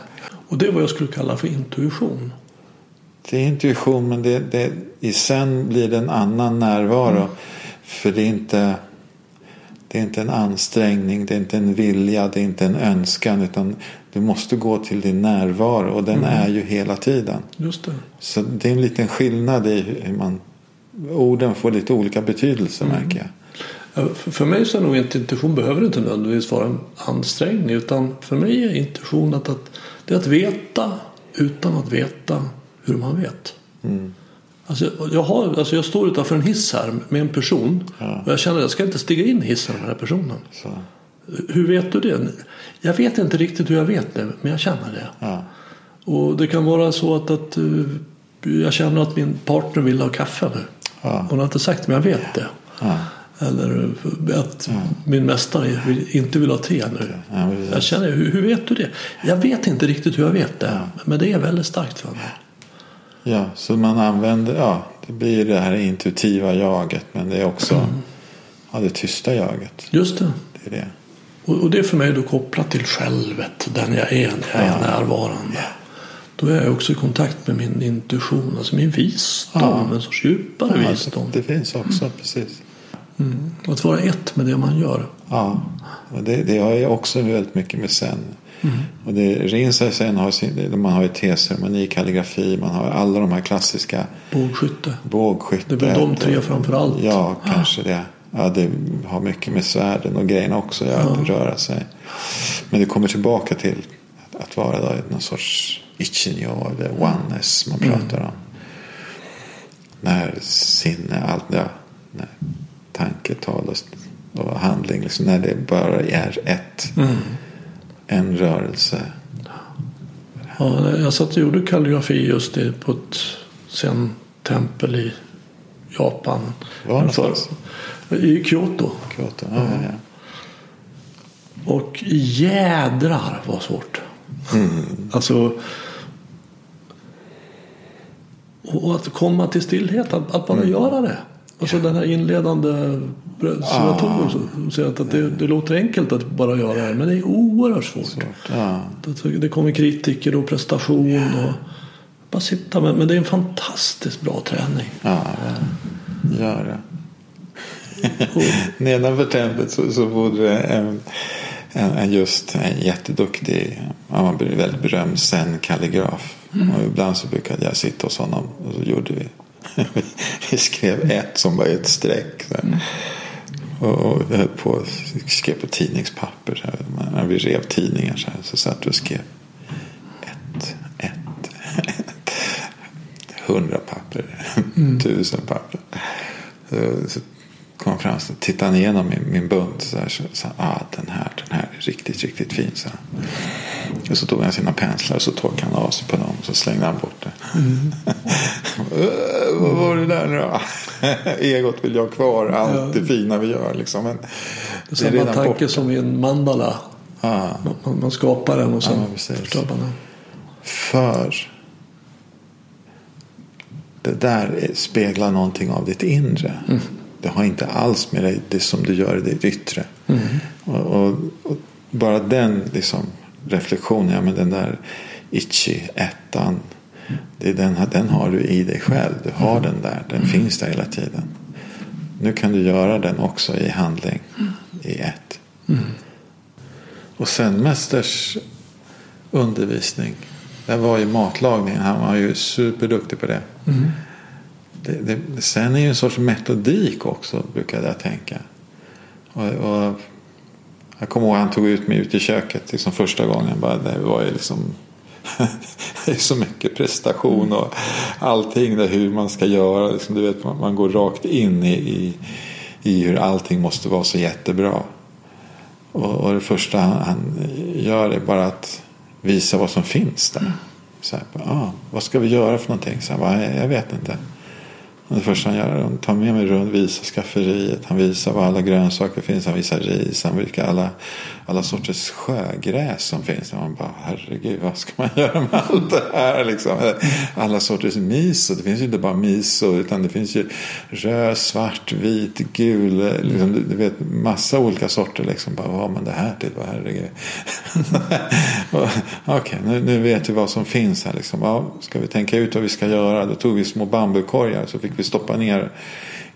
Och det är vad jag skulle kalla för intuition. Det är intuition men det, det, i sen blir det en annan närvaro. För det är inte det är inte en ansträngning, det är inte en vilja, det är inte en önskan. Utan du måste gå till din närvaro och den är ju hela tiden. Just det. Så det är en liten skillnad i hur man Orden får lite olika betydelse märker jag. Ja, För mig så är nog intuition behöver inte nödvändigtvis vara en ansträngning. Utan för mig är intuition att, att, det är att veta utan att veta hur man vet. Alltså, jag, har, alltså jag står utanför en hiss här med en person. Och jag känner att jag ska inte stiga in i hissen med den här personen. Så, Hur vet du det? Jag vet inte riktigt hur jag vet det. Men jag känner det. ja, Och det kan vara så att, att eh, jag känner att min partner vill ha kaffe nu. Ja. Hon har inte sagt men jag vet det. ja, Eller att min mästare inte vill ha te nu. ja. Jag känner, hur, hur vet du det? Jag vet inte riktigt hur jag vet det. Men det är väldigt starkt för mig. ja, så man använder, ja, det blir det här intuitiva jaget. Men det är också ja, det tysta jaget. Just det. Det är det. Och, och det är för mig då kopplat till självet. Den jag är när jag är närvarande. Då är jag också i kontakt med min intuition. Alltså min visdom. Ja. En sorts djupare Ja, visdom. det, det finns också, precis. Att vara ett med det man gör. Ja, och det, det har ju också väldigt mycket med sen. Och det, Rinzai sen har sin, man har ju teceremoni, kalligrafi, man har alla de här klassiska Bågskytte. bågskyttet. Det är väl de tre framför allt. Ja, kanske det. Ja, det har mycket med svärden och grejerna också att att röra sig. Men det kommer tillbaka till att, att vara då någon sorts ichinyo eller oneness man pratar om. När sinne, allt, ja, när tanke, tal och, och handling, liksom, när det bara är ett. En rörelse. Ja, jag satt och gjorde kalligrafi just det på ett sen tempel i Japan. Var någonstans? I Kyoto. Kyoto. Ja, ja, ja. Och jädrar vad svårt. Alltså. Och att komma till stillhet, att, att bara göra det. Alltså den här inledande simulatorn som säger att, det, det låter enkelt att bara göra det. Men det är oerhört svårt. Ja. Det, kommer kritiker och prestation. Och, Bara sitta med, men det är en fantastiskt bra träning. Ja, gör det. Nedanför templet så, så bodde det en, en, en, just en jätteduktig, han var väldigt berömd zen-kalligraf. Och ibland så brukade jag sitta hos honom och så gjorde vi vi skrev ett som var ett streck. Mm. Och, och vi höll på skrev på tidningspapper. När vi rev tidningar så, här, så satt vi och skrev ett, ett, ett. Hundra papper, mm. tusen papper. Så, så kom fram och tittade igenom min, min bunt. Så, här, så sa ah, den här, den här är riktigt, riktigt fin. Så. Och så tog han sina penslar och så torkade han av sig på dem. Och så slängde han bort det. Mm. Vad var det där nu då? Egot vill jag ha kvar allt det fina vi gör. Liksom. Men det är samma tanke borta. som i en mandala. Ah. Man, man, skapar den och sen ja, förstör man den. För det där speglar någonting av ditt inre. Mm. Det har inte alls med dig, det som du gör i ditt yttre. Mm. Och, och, och, bara den liksom, reflektionen, ja, men den där itchy ettan. Det är den, den har du i dig själv. Du har den där. Den mm. finns där hela tiden. Nu kan du göra den också i handling. I ett. Mm. Och sen mästers undervisning. Det var ju matlagning. Han var ju superduktig på det. Mm. det, det sen är ju en sorts metodik också brukade jag tänka. Och, och jag kommer ihåg att han tog ut mig ut i köket liksom första gången. Bara, det var ju liksom det är så mycket prestation och allting. Där hur man ska göra. Liksom, du vet, man, man går rakt in i, i, i, hur allting måste vara så jättebra. Och, och det första han, han, gör är bara att visa vad som finns där. Så här, ah, vad ska vi göra för någonting? Så här, bara, jag vet inte. Det första han gör är att ta med mig runt, visa skafferiet. Han visar var alla grönsaker finns. Han visar ris. Han visar alla, alla sorters sjögräs som finns. Och man bara, herregud, vad ska man göra med allt det här? Liksom? Alla sorters miso. Det finns ju inte bara miso. Utan det finns ju röd, svart, vit, gul. Liksom, du vet, massa olika sorter. Liksom. Bara, vad har man det här till? Bara, herregud. Okej, okay, nu, nu vet vi vad som finns här. Liksom. Ja, ska vi tänka ut vad vi ska göra? Då tog vi små bambukorgar. Så fick vi stoppa ner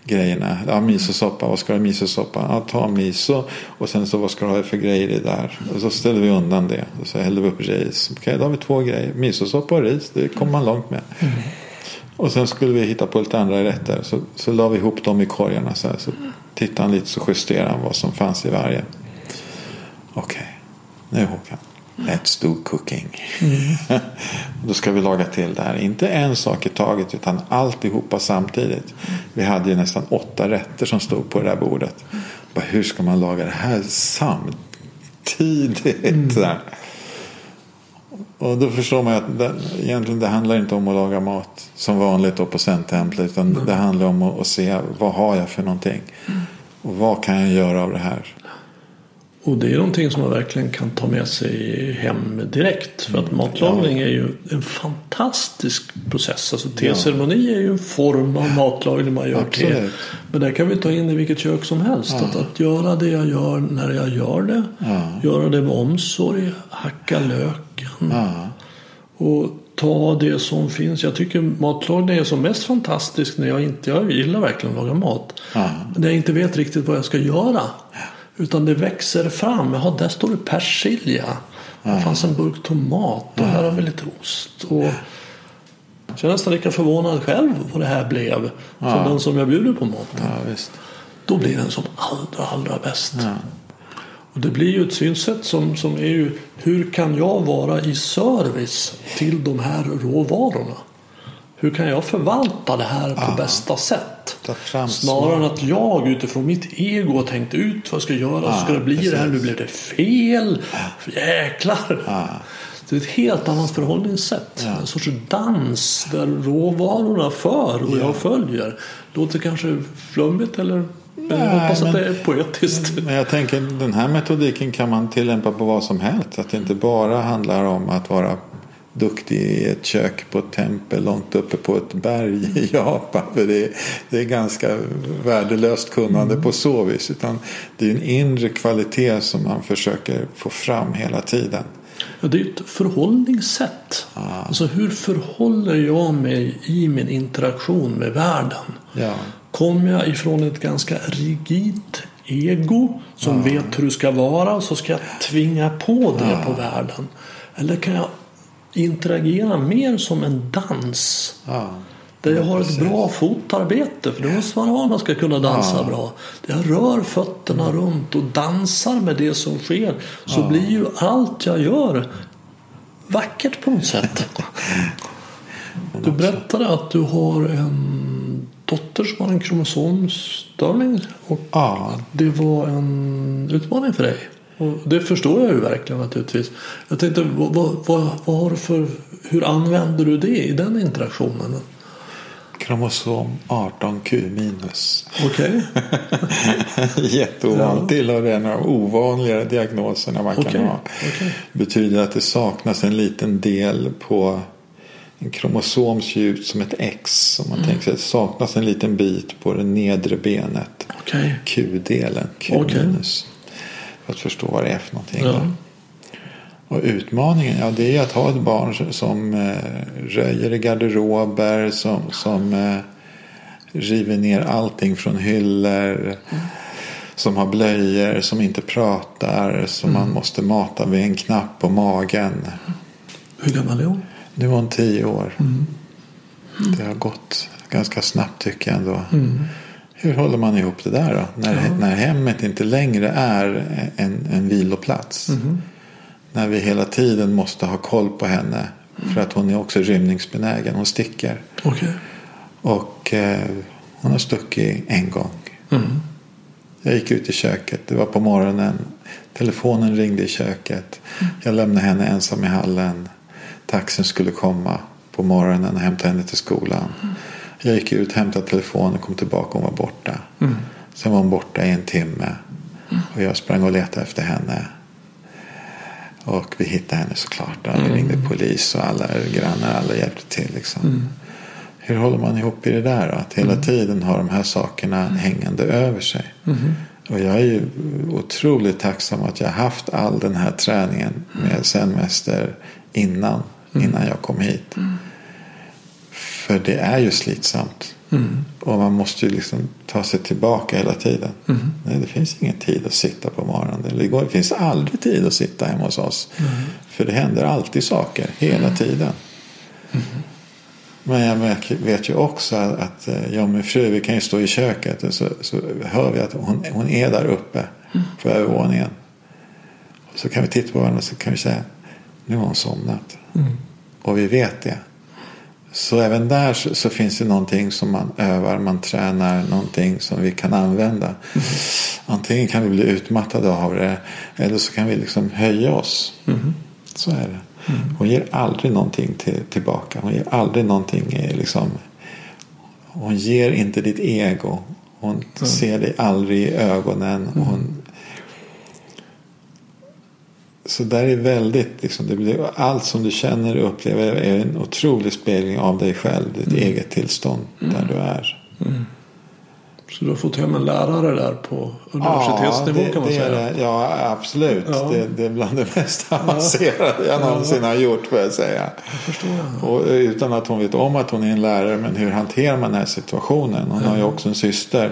grejerna. Ja, misosoppa, vad ska du ha misosoppa? Ja, ta miso och sen så vad ska du ha för grejer i där? Och så ställer vi undan det. Och så häller vi upp ris. Okej, då har vi två grejer. Misosoppa och ris, det kommer man långt med. Mm. Och sen skulle vi hitta på lite andra rätter. Så, så la vi ihop dem i korgarna. Så, här. så tittade han lite så justerade han vad som fanns i varje. Okej, nu Håkan. Let's do cooking. Mm. Då ska vi laga till det här. Inte en sak i taget utan alltihopa samtidigt. Vi hade ju nästan åtta rätter som stod på det där bordet. Bara, hur ska man laga det här samtidigt? Mm. Och då förstår man att det, egentligen det handlar inte om att laga mat som vanligt då på Zen-templet. Utan mm. det handlar om att, att, se vad har jag för någonting. Mm. Och vad kan jag göra av det här. Och det är någonting som man verkligen kan ta med sig hem direkt. För att matlagning är ju en fantastisk process. Alltså teceremoni är ju en form av matlagning man gör Absolut. te. Men det kan vi ta in i vilket kök som helst. Ja. Att, att göra det jag gör när jag gör det. Ja. Göra det med omsorg. Hacka löken. Ja. Och ta det som finns. Jag tycker matlagning är som mest fantastisk när jag inte, jag gillar verkligen att laga mat. Men när jag inte vet riktigt vad jag ska göra. Utan det växer fram. Jaha, där står det persilja. Ja. Det fanns en burk tomat och ja. här har vi lite ost. Och så jag är nästan lika förvånad själv vad det här blev. Ja. Som den som jag bjuder på maten. Ja, Då blir den som allra, allra bäst. Ja. Och det blir ju ett synsätt som, som är ju hur kan jag vara i service till de här råvarorna? Hur kan jag förvalta det här på bästa sätt? Snarare än att jag utifrån mitt ego har tänkt ut vad jag ska göra. Ah, ska det bli precis. det här? Nu blev det fel. Jäklar. Ah. Det är ett helt annat förhållningssätt. Ja. En sorts dans där råvarorna för och ja. jag följer. Låter kanske flummigt eller Nej, jag hoppas men, att det är poetiskt. Men jag tänker den här metodiken kan man tillämpa på vad som helst. Att det inte bara handlar om att vara duktig i ett kök på ett tempel långt uppe på ett berg i Japan. För det är, det är ganska värdelöst kunnande mm. på så vis. Utan det är en inre kvalitet som man försöker få fram hela tiden. Ja, det är ett förhållningssätt. Alltså hur förhåller jag mig i min interaktion med världen? Ja. Kommer jag ifrån ett ganska rigidt ego som vet hur det ska vara så ska jag tvinga på det på världen? Eller kan jag interagera mer som en dans? Ja. Där jag har ett bra fotarbete, för det måste man ha om man ska kunna dansa bra. Där jag rör fötterna runt och dansar med det som sker. Så blir ju allt jag gör vackert på något sätt. Du berättade att du har en dotter som har en kromosomstörning. Och Ja. det var en utmaning för dig. Och det förstår jag ju verkligen naturligtvis. Jag tänkte, vad, vad, vad, har för, hur använder du det i den interaktionen? Kromosom 18Q minus. Okej. Jätteovanligt. Tillhör en av de ovanligare diagnoserna man Okej, kan ha. okej. betyder att det saknas en liten del på en kromosom ser ut som ett X. Om man Mm. tänker sig att det saknas en liten bit på det nedre benet. Okej. Q-delen. Q minus. För att förstå vad det är för någonting. Ja. Och utmaningen, ja det är att ha ett barn som eh, röjer i garderober, som, som eh, river ner allting från hyllor. Som har blöjor, som inte pratar, som man måste mata vid en knapp på magen. Hur gammal är hon? Nu är hon tio år. Det har gått ganska snabbt tycker jag ändå. Hur håller man ihop det där då? När, när hemmet inte längre är en, en viloplats. När vi hela tiden måste ha koll på henne. För att hon är också rymningsbenägen. Hon sticker. Okej. Och eh, hon har stuckit en gång. Jag gick ut i köket. Det var på morgonen. Telefonen ringde i köket. Jag lämnade henne ensam i hallen. Taxen skulle komma på morgonen och hämta henne till skolan. Jag gick ut, hämtade telefonen och kom tillbaka. Hon var borta. Sen var hon borta i en timme. Och jag sprang och letade efter henne. Och vi hittade henne såklart. Ja, vi ringde polis och alla grannar, alla hjälpte till. Liksom. Hur håller man ihop i det där? Då? Att hela tiden ha de här sakerna hängande över sig. Och jag är ju otroligt tacksam att jag har haft all den här träningen med zenmäster innan, innan jag kom hit. För det är ju slitsamt. Och man måste ju liksom ta sig tillbaka hela tiden. Nej, det finns ingen tid att sitta på morgonen. Det, går, det finns aldrig tid att sitta hemma hos oss. För det händer alltid saker hela tiden. Men jag vet- ju också att eh, jag och min fru, vi kan ju stå i köket och så, så hör vi att hon, hon är där uppe på övervåningen. Så kan vi titta på varandra och så kan vi säga, nu har hon somnat. Och vi vet det. Så även där så, så finns det någonting som man övar, man tränar, någonting som vi kan använda. Antingen kan vi bli utmattade av det eller så kan vi liksom höja oss. Så är det. Hon ger aldrig någonting till, tillbaka. Hon ger aldrig någonting liksom. Hon ger inte ditt ego. Hon ser dig aldrig i ögonen. Hon, så där är väldigt, liksom, det blir, allt som du känner och upplever är en otrolig spegling av dig själv. Ditt eget tillstånd där du är. Så du har fått hem en lärare där på universitetsnivå det, kan man det säga. Är, ja, absolut. Ja. Det, det är bland det mest avancerade jag någonsin har gjort får jag säga. förstår jag. Och utan att hon vet om att hon är en lärare. Men hur hanterar man den här situationen? Hon har ju också en syster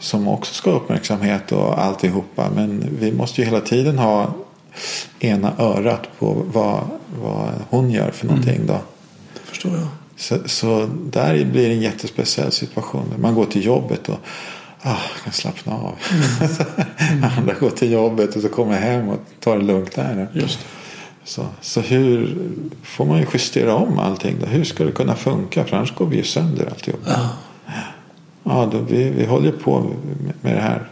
som också ska ha uppmärksamhet och alltihopa. Men vi måste ju hela tiden ha ena örat på vad, vad hon gör för någonting då. Det förstår jag. Så, så där blir det en jättespeciell situation. Man går till jobbet och ah, kan slappna av. Andra går till jobbet och så kommer hem och tar det lugnt där. Just. Så, så hur får man ju justera om allting då? Hur ska det kunna funka? För annars går vi ju sönder alltihop. Ja. Ja, då, vi, vi håller på med, med det här.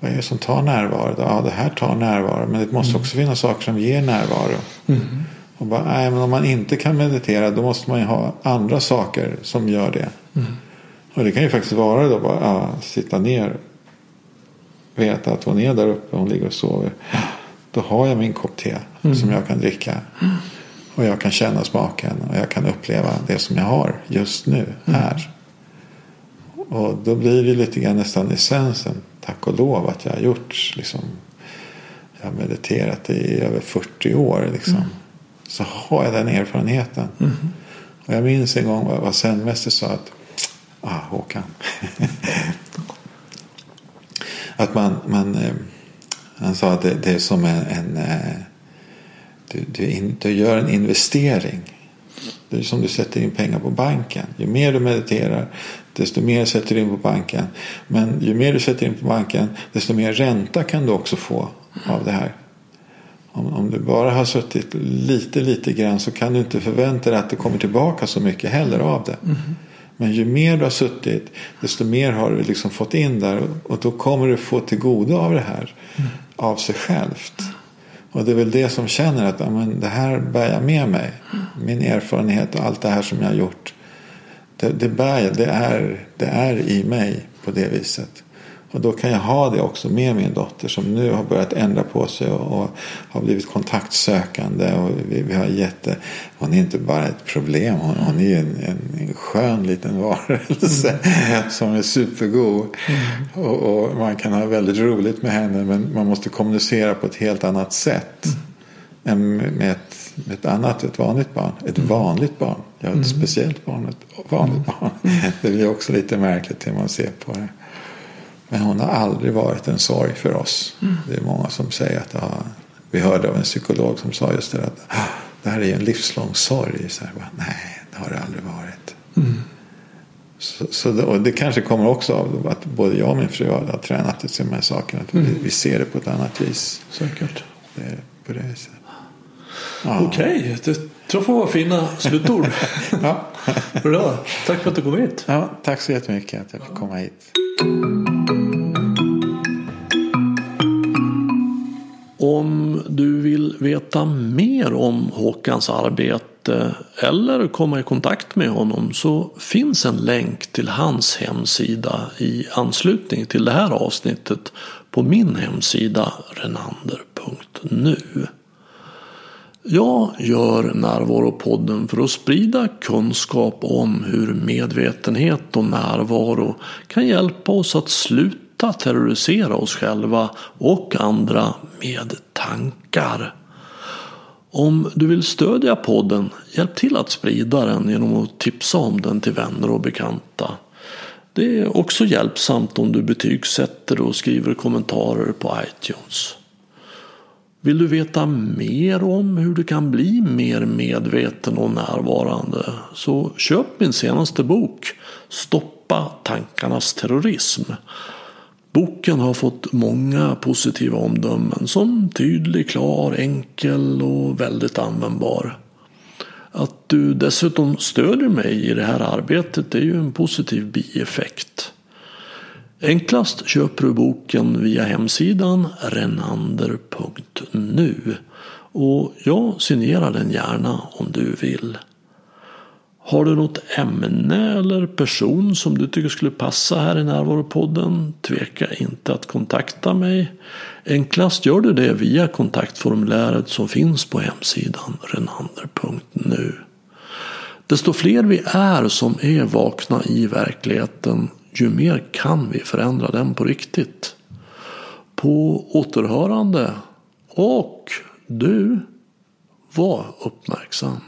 Vad är det som tar närvaro? Ja, det här tar närvaro. Men det måste också finnas saker som ger närvaro. Och bara, nej, men om man inte kan meditera då måste man ju ha andra saker som gör det. Och det kan ju faktiskt vara då bara ja, sitta ner. Veta att hon är där uppe. Hon ligger och sover. Då har jag min kopp te som jag kan dricka. Och jag kan känna smaken. Och jag kan uppleva det som jag har just nu här. Och då blir det lite grann nästan essensen. Tack och lov att jag har gjort liksom. Jag har mediterat i över 40 år. Liksom. Mm. Så har jag den erfarenheten. Mm. Och jag minns en gång vad, Zenmäster sa att ah, Håkan. att man, man eh, han sa att det, det är som en, en eh, du, du, in, du gör en investering. Det är som du sätter in pengar på banken. Ju mer du mediterar desto mer sätter du in på banken. Men ju mer du sätter in på banken desto mer ränta kan du också få av det här. Om, om du bara har suttit lite, lite grann så kan du inte förvänta dig att det kommer tillbaka så mycket heller av det. Mm. Men ju mer du har suttit desto mer har du liksom fått in där och då kommer du få till godo av det här mm. av sig självt. Och det är väl det som känner att amen, det här bär jag med mig. Min erfarenhet och allt det här som jag har gjort. Det, det, bär, det, är, det är i mig på det viset. Och då kan jag ha det också med min dotter som nu har börjat ändra på sig och, och har blivit kontaktsökande. Och vi, vi, har jätte, hon är inte bara ett problem, hon, hon är en, en, en skön liten varelse mm. som är supergod. Mm. Och, och, man kan ha väldigt roligt med henne men man måste kommunicera på ett helt annat sätt. Mm. Än med ett, med ett annat, ett vanligt barn. Ett mm. vanligt barn. Har ett mm. speciellt barn, ett vanligt barn. Mm. Det blir också lite märkligt hur man ser på det. Men hon har aldrig varit en sorg för oss. Mm. Det är många som säger att har, vi hörde av en psykolog som sa just det att ah, det här är en livslång sorg. Så här, bara, Nej, det har det aldrig varit. Mm. Så, så det, det kanske kommer också av att både jag och min fru har tränat till de här sakerna. Att mm. vi, vi, ser det på ett annat vis. Säkert. Det är på det viset. Ja. Okej, det tror jag vara fina slutord. ja. Bra. Tack för att du kom hit. Ja, tack så jättemycket att jag fick komma hit. Om du vill veta mer om Håkans arbete eller komma i kontakt med honom så finns en länk till hans hemsida i anslutning till det här avsnittet på min hemsida renander.nu. Jag gör Närvaropodden för att sprida kunskap om hur medvetenhet och närvaro kan hjälpa oss att sluta sluta terrorisera oss själva och andra med tankar. Om du vill stödja podden, hjälp till att sprida den genom att tipsa om den till vänner och bekanta. Det är också hjälpsamt om du betygsätter och skriver kommentarer på iTunes. Vill du veta mer om hur du kan bli mer medveten och närvarande så köp min senaste bok Stoppa tankarnas terrorism. Boken har fått många positiva omdömen som tydlig, klar, enkel och väldigt användbar. Att du dessutom stödjer mig i det här arbetet är ju en positiv bieffekt. Enklast köper du boken via hemsidan renander.nu och jag signerar den gärna om du vill. Har du något ämne eller person som du tycker skulle passa här i Närvaropodden? Tveka inte att kontakta mig. Enklast gör du det via kontaktformuläret som finns på hemsidan renander.nu. Desto fler vi är som är vakna i verkligheten ju mer kan vi förändra den på riktigt. På återhörande och du, var uppmärksam.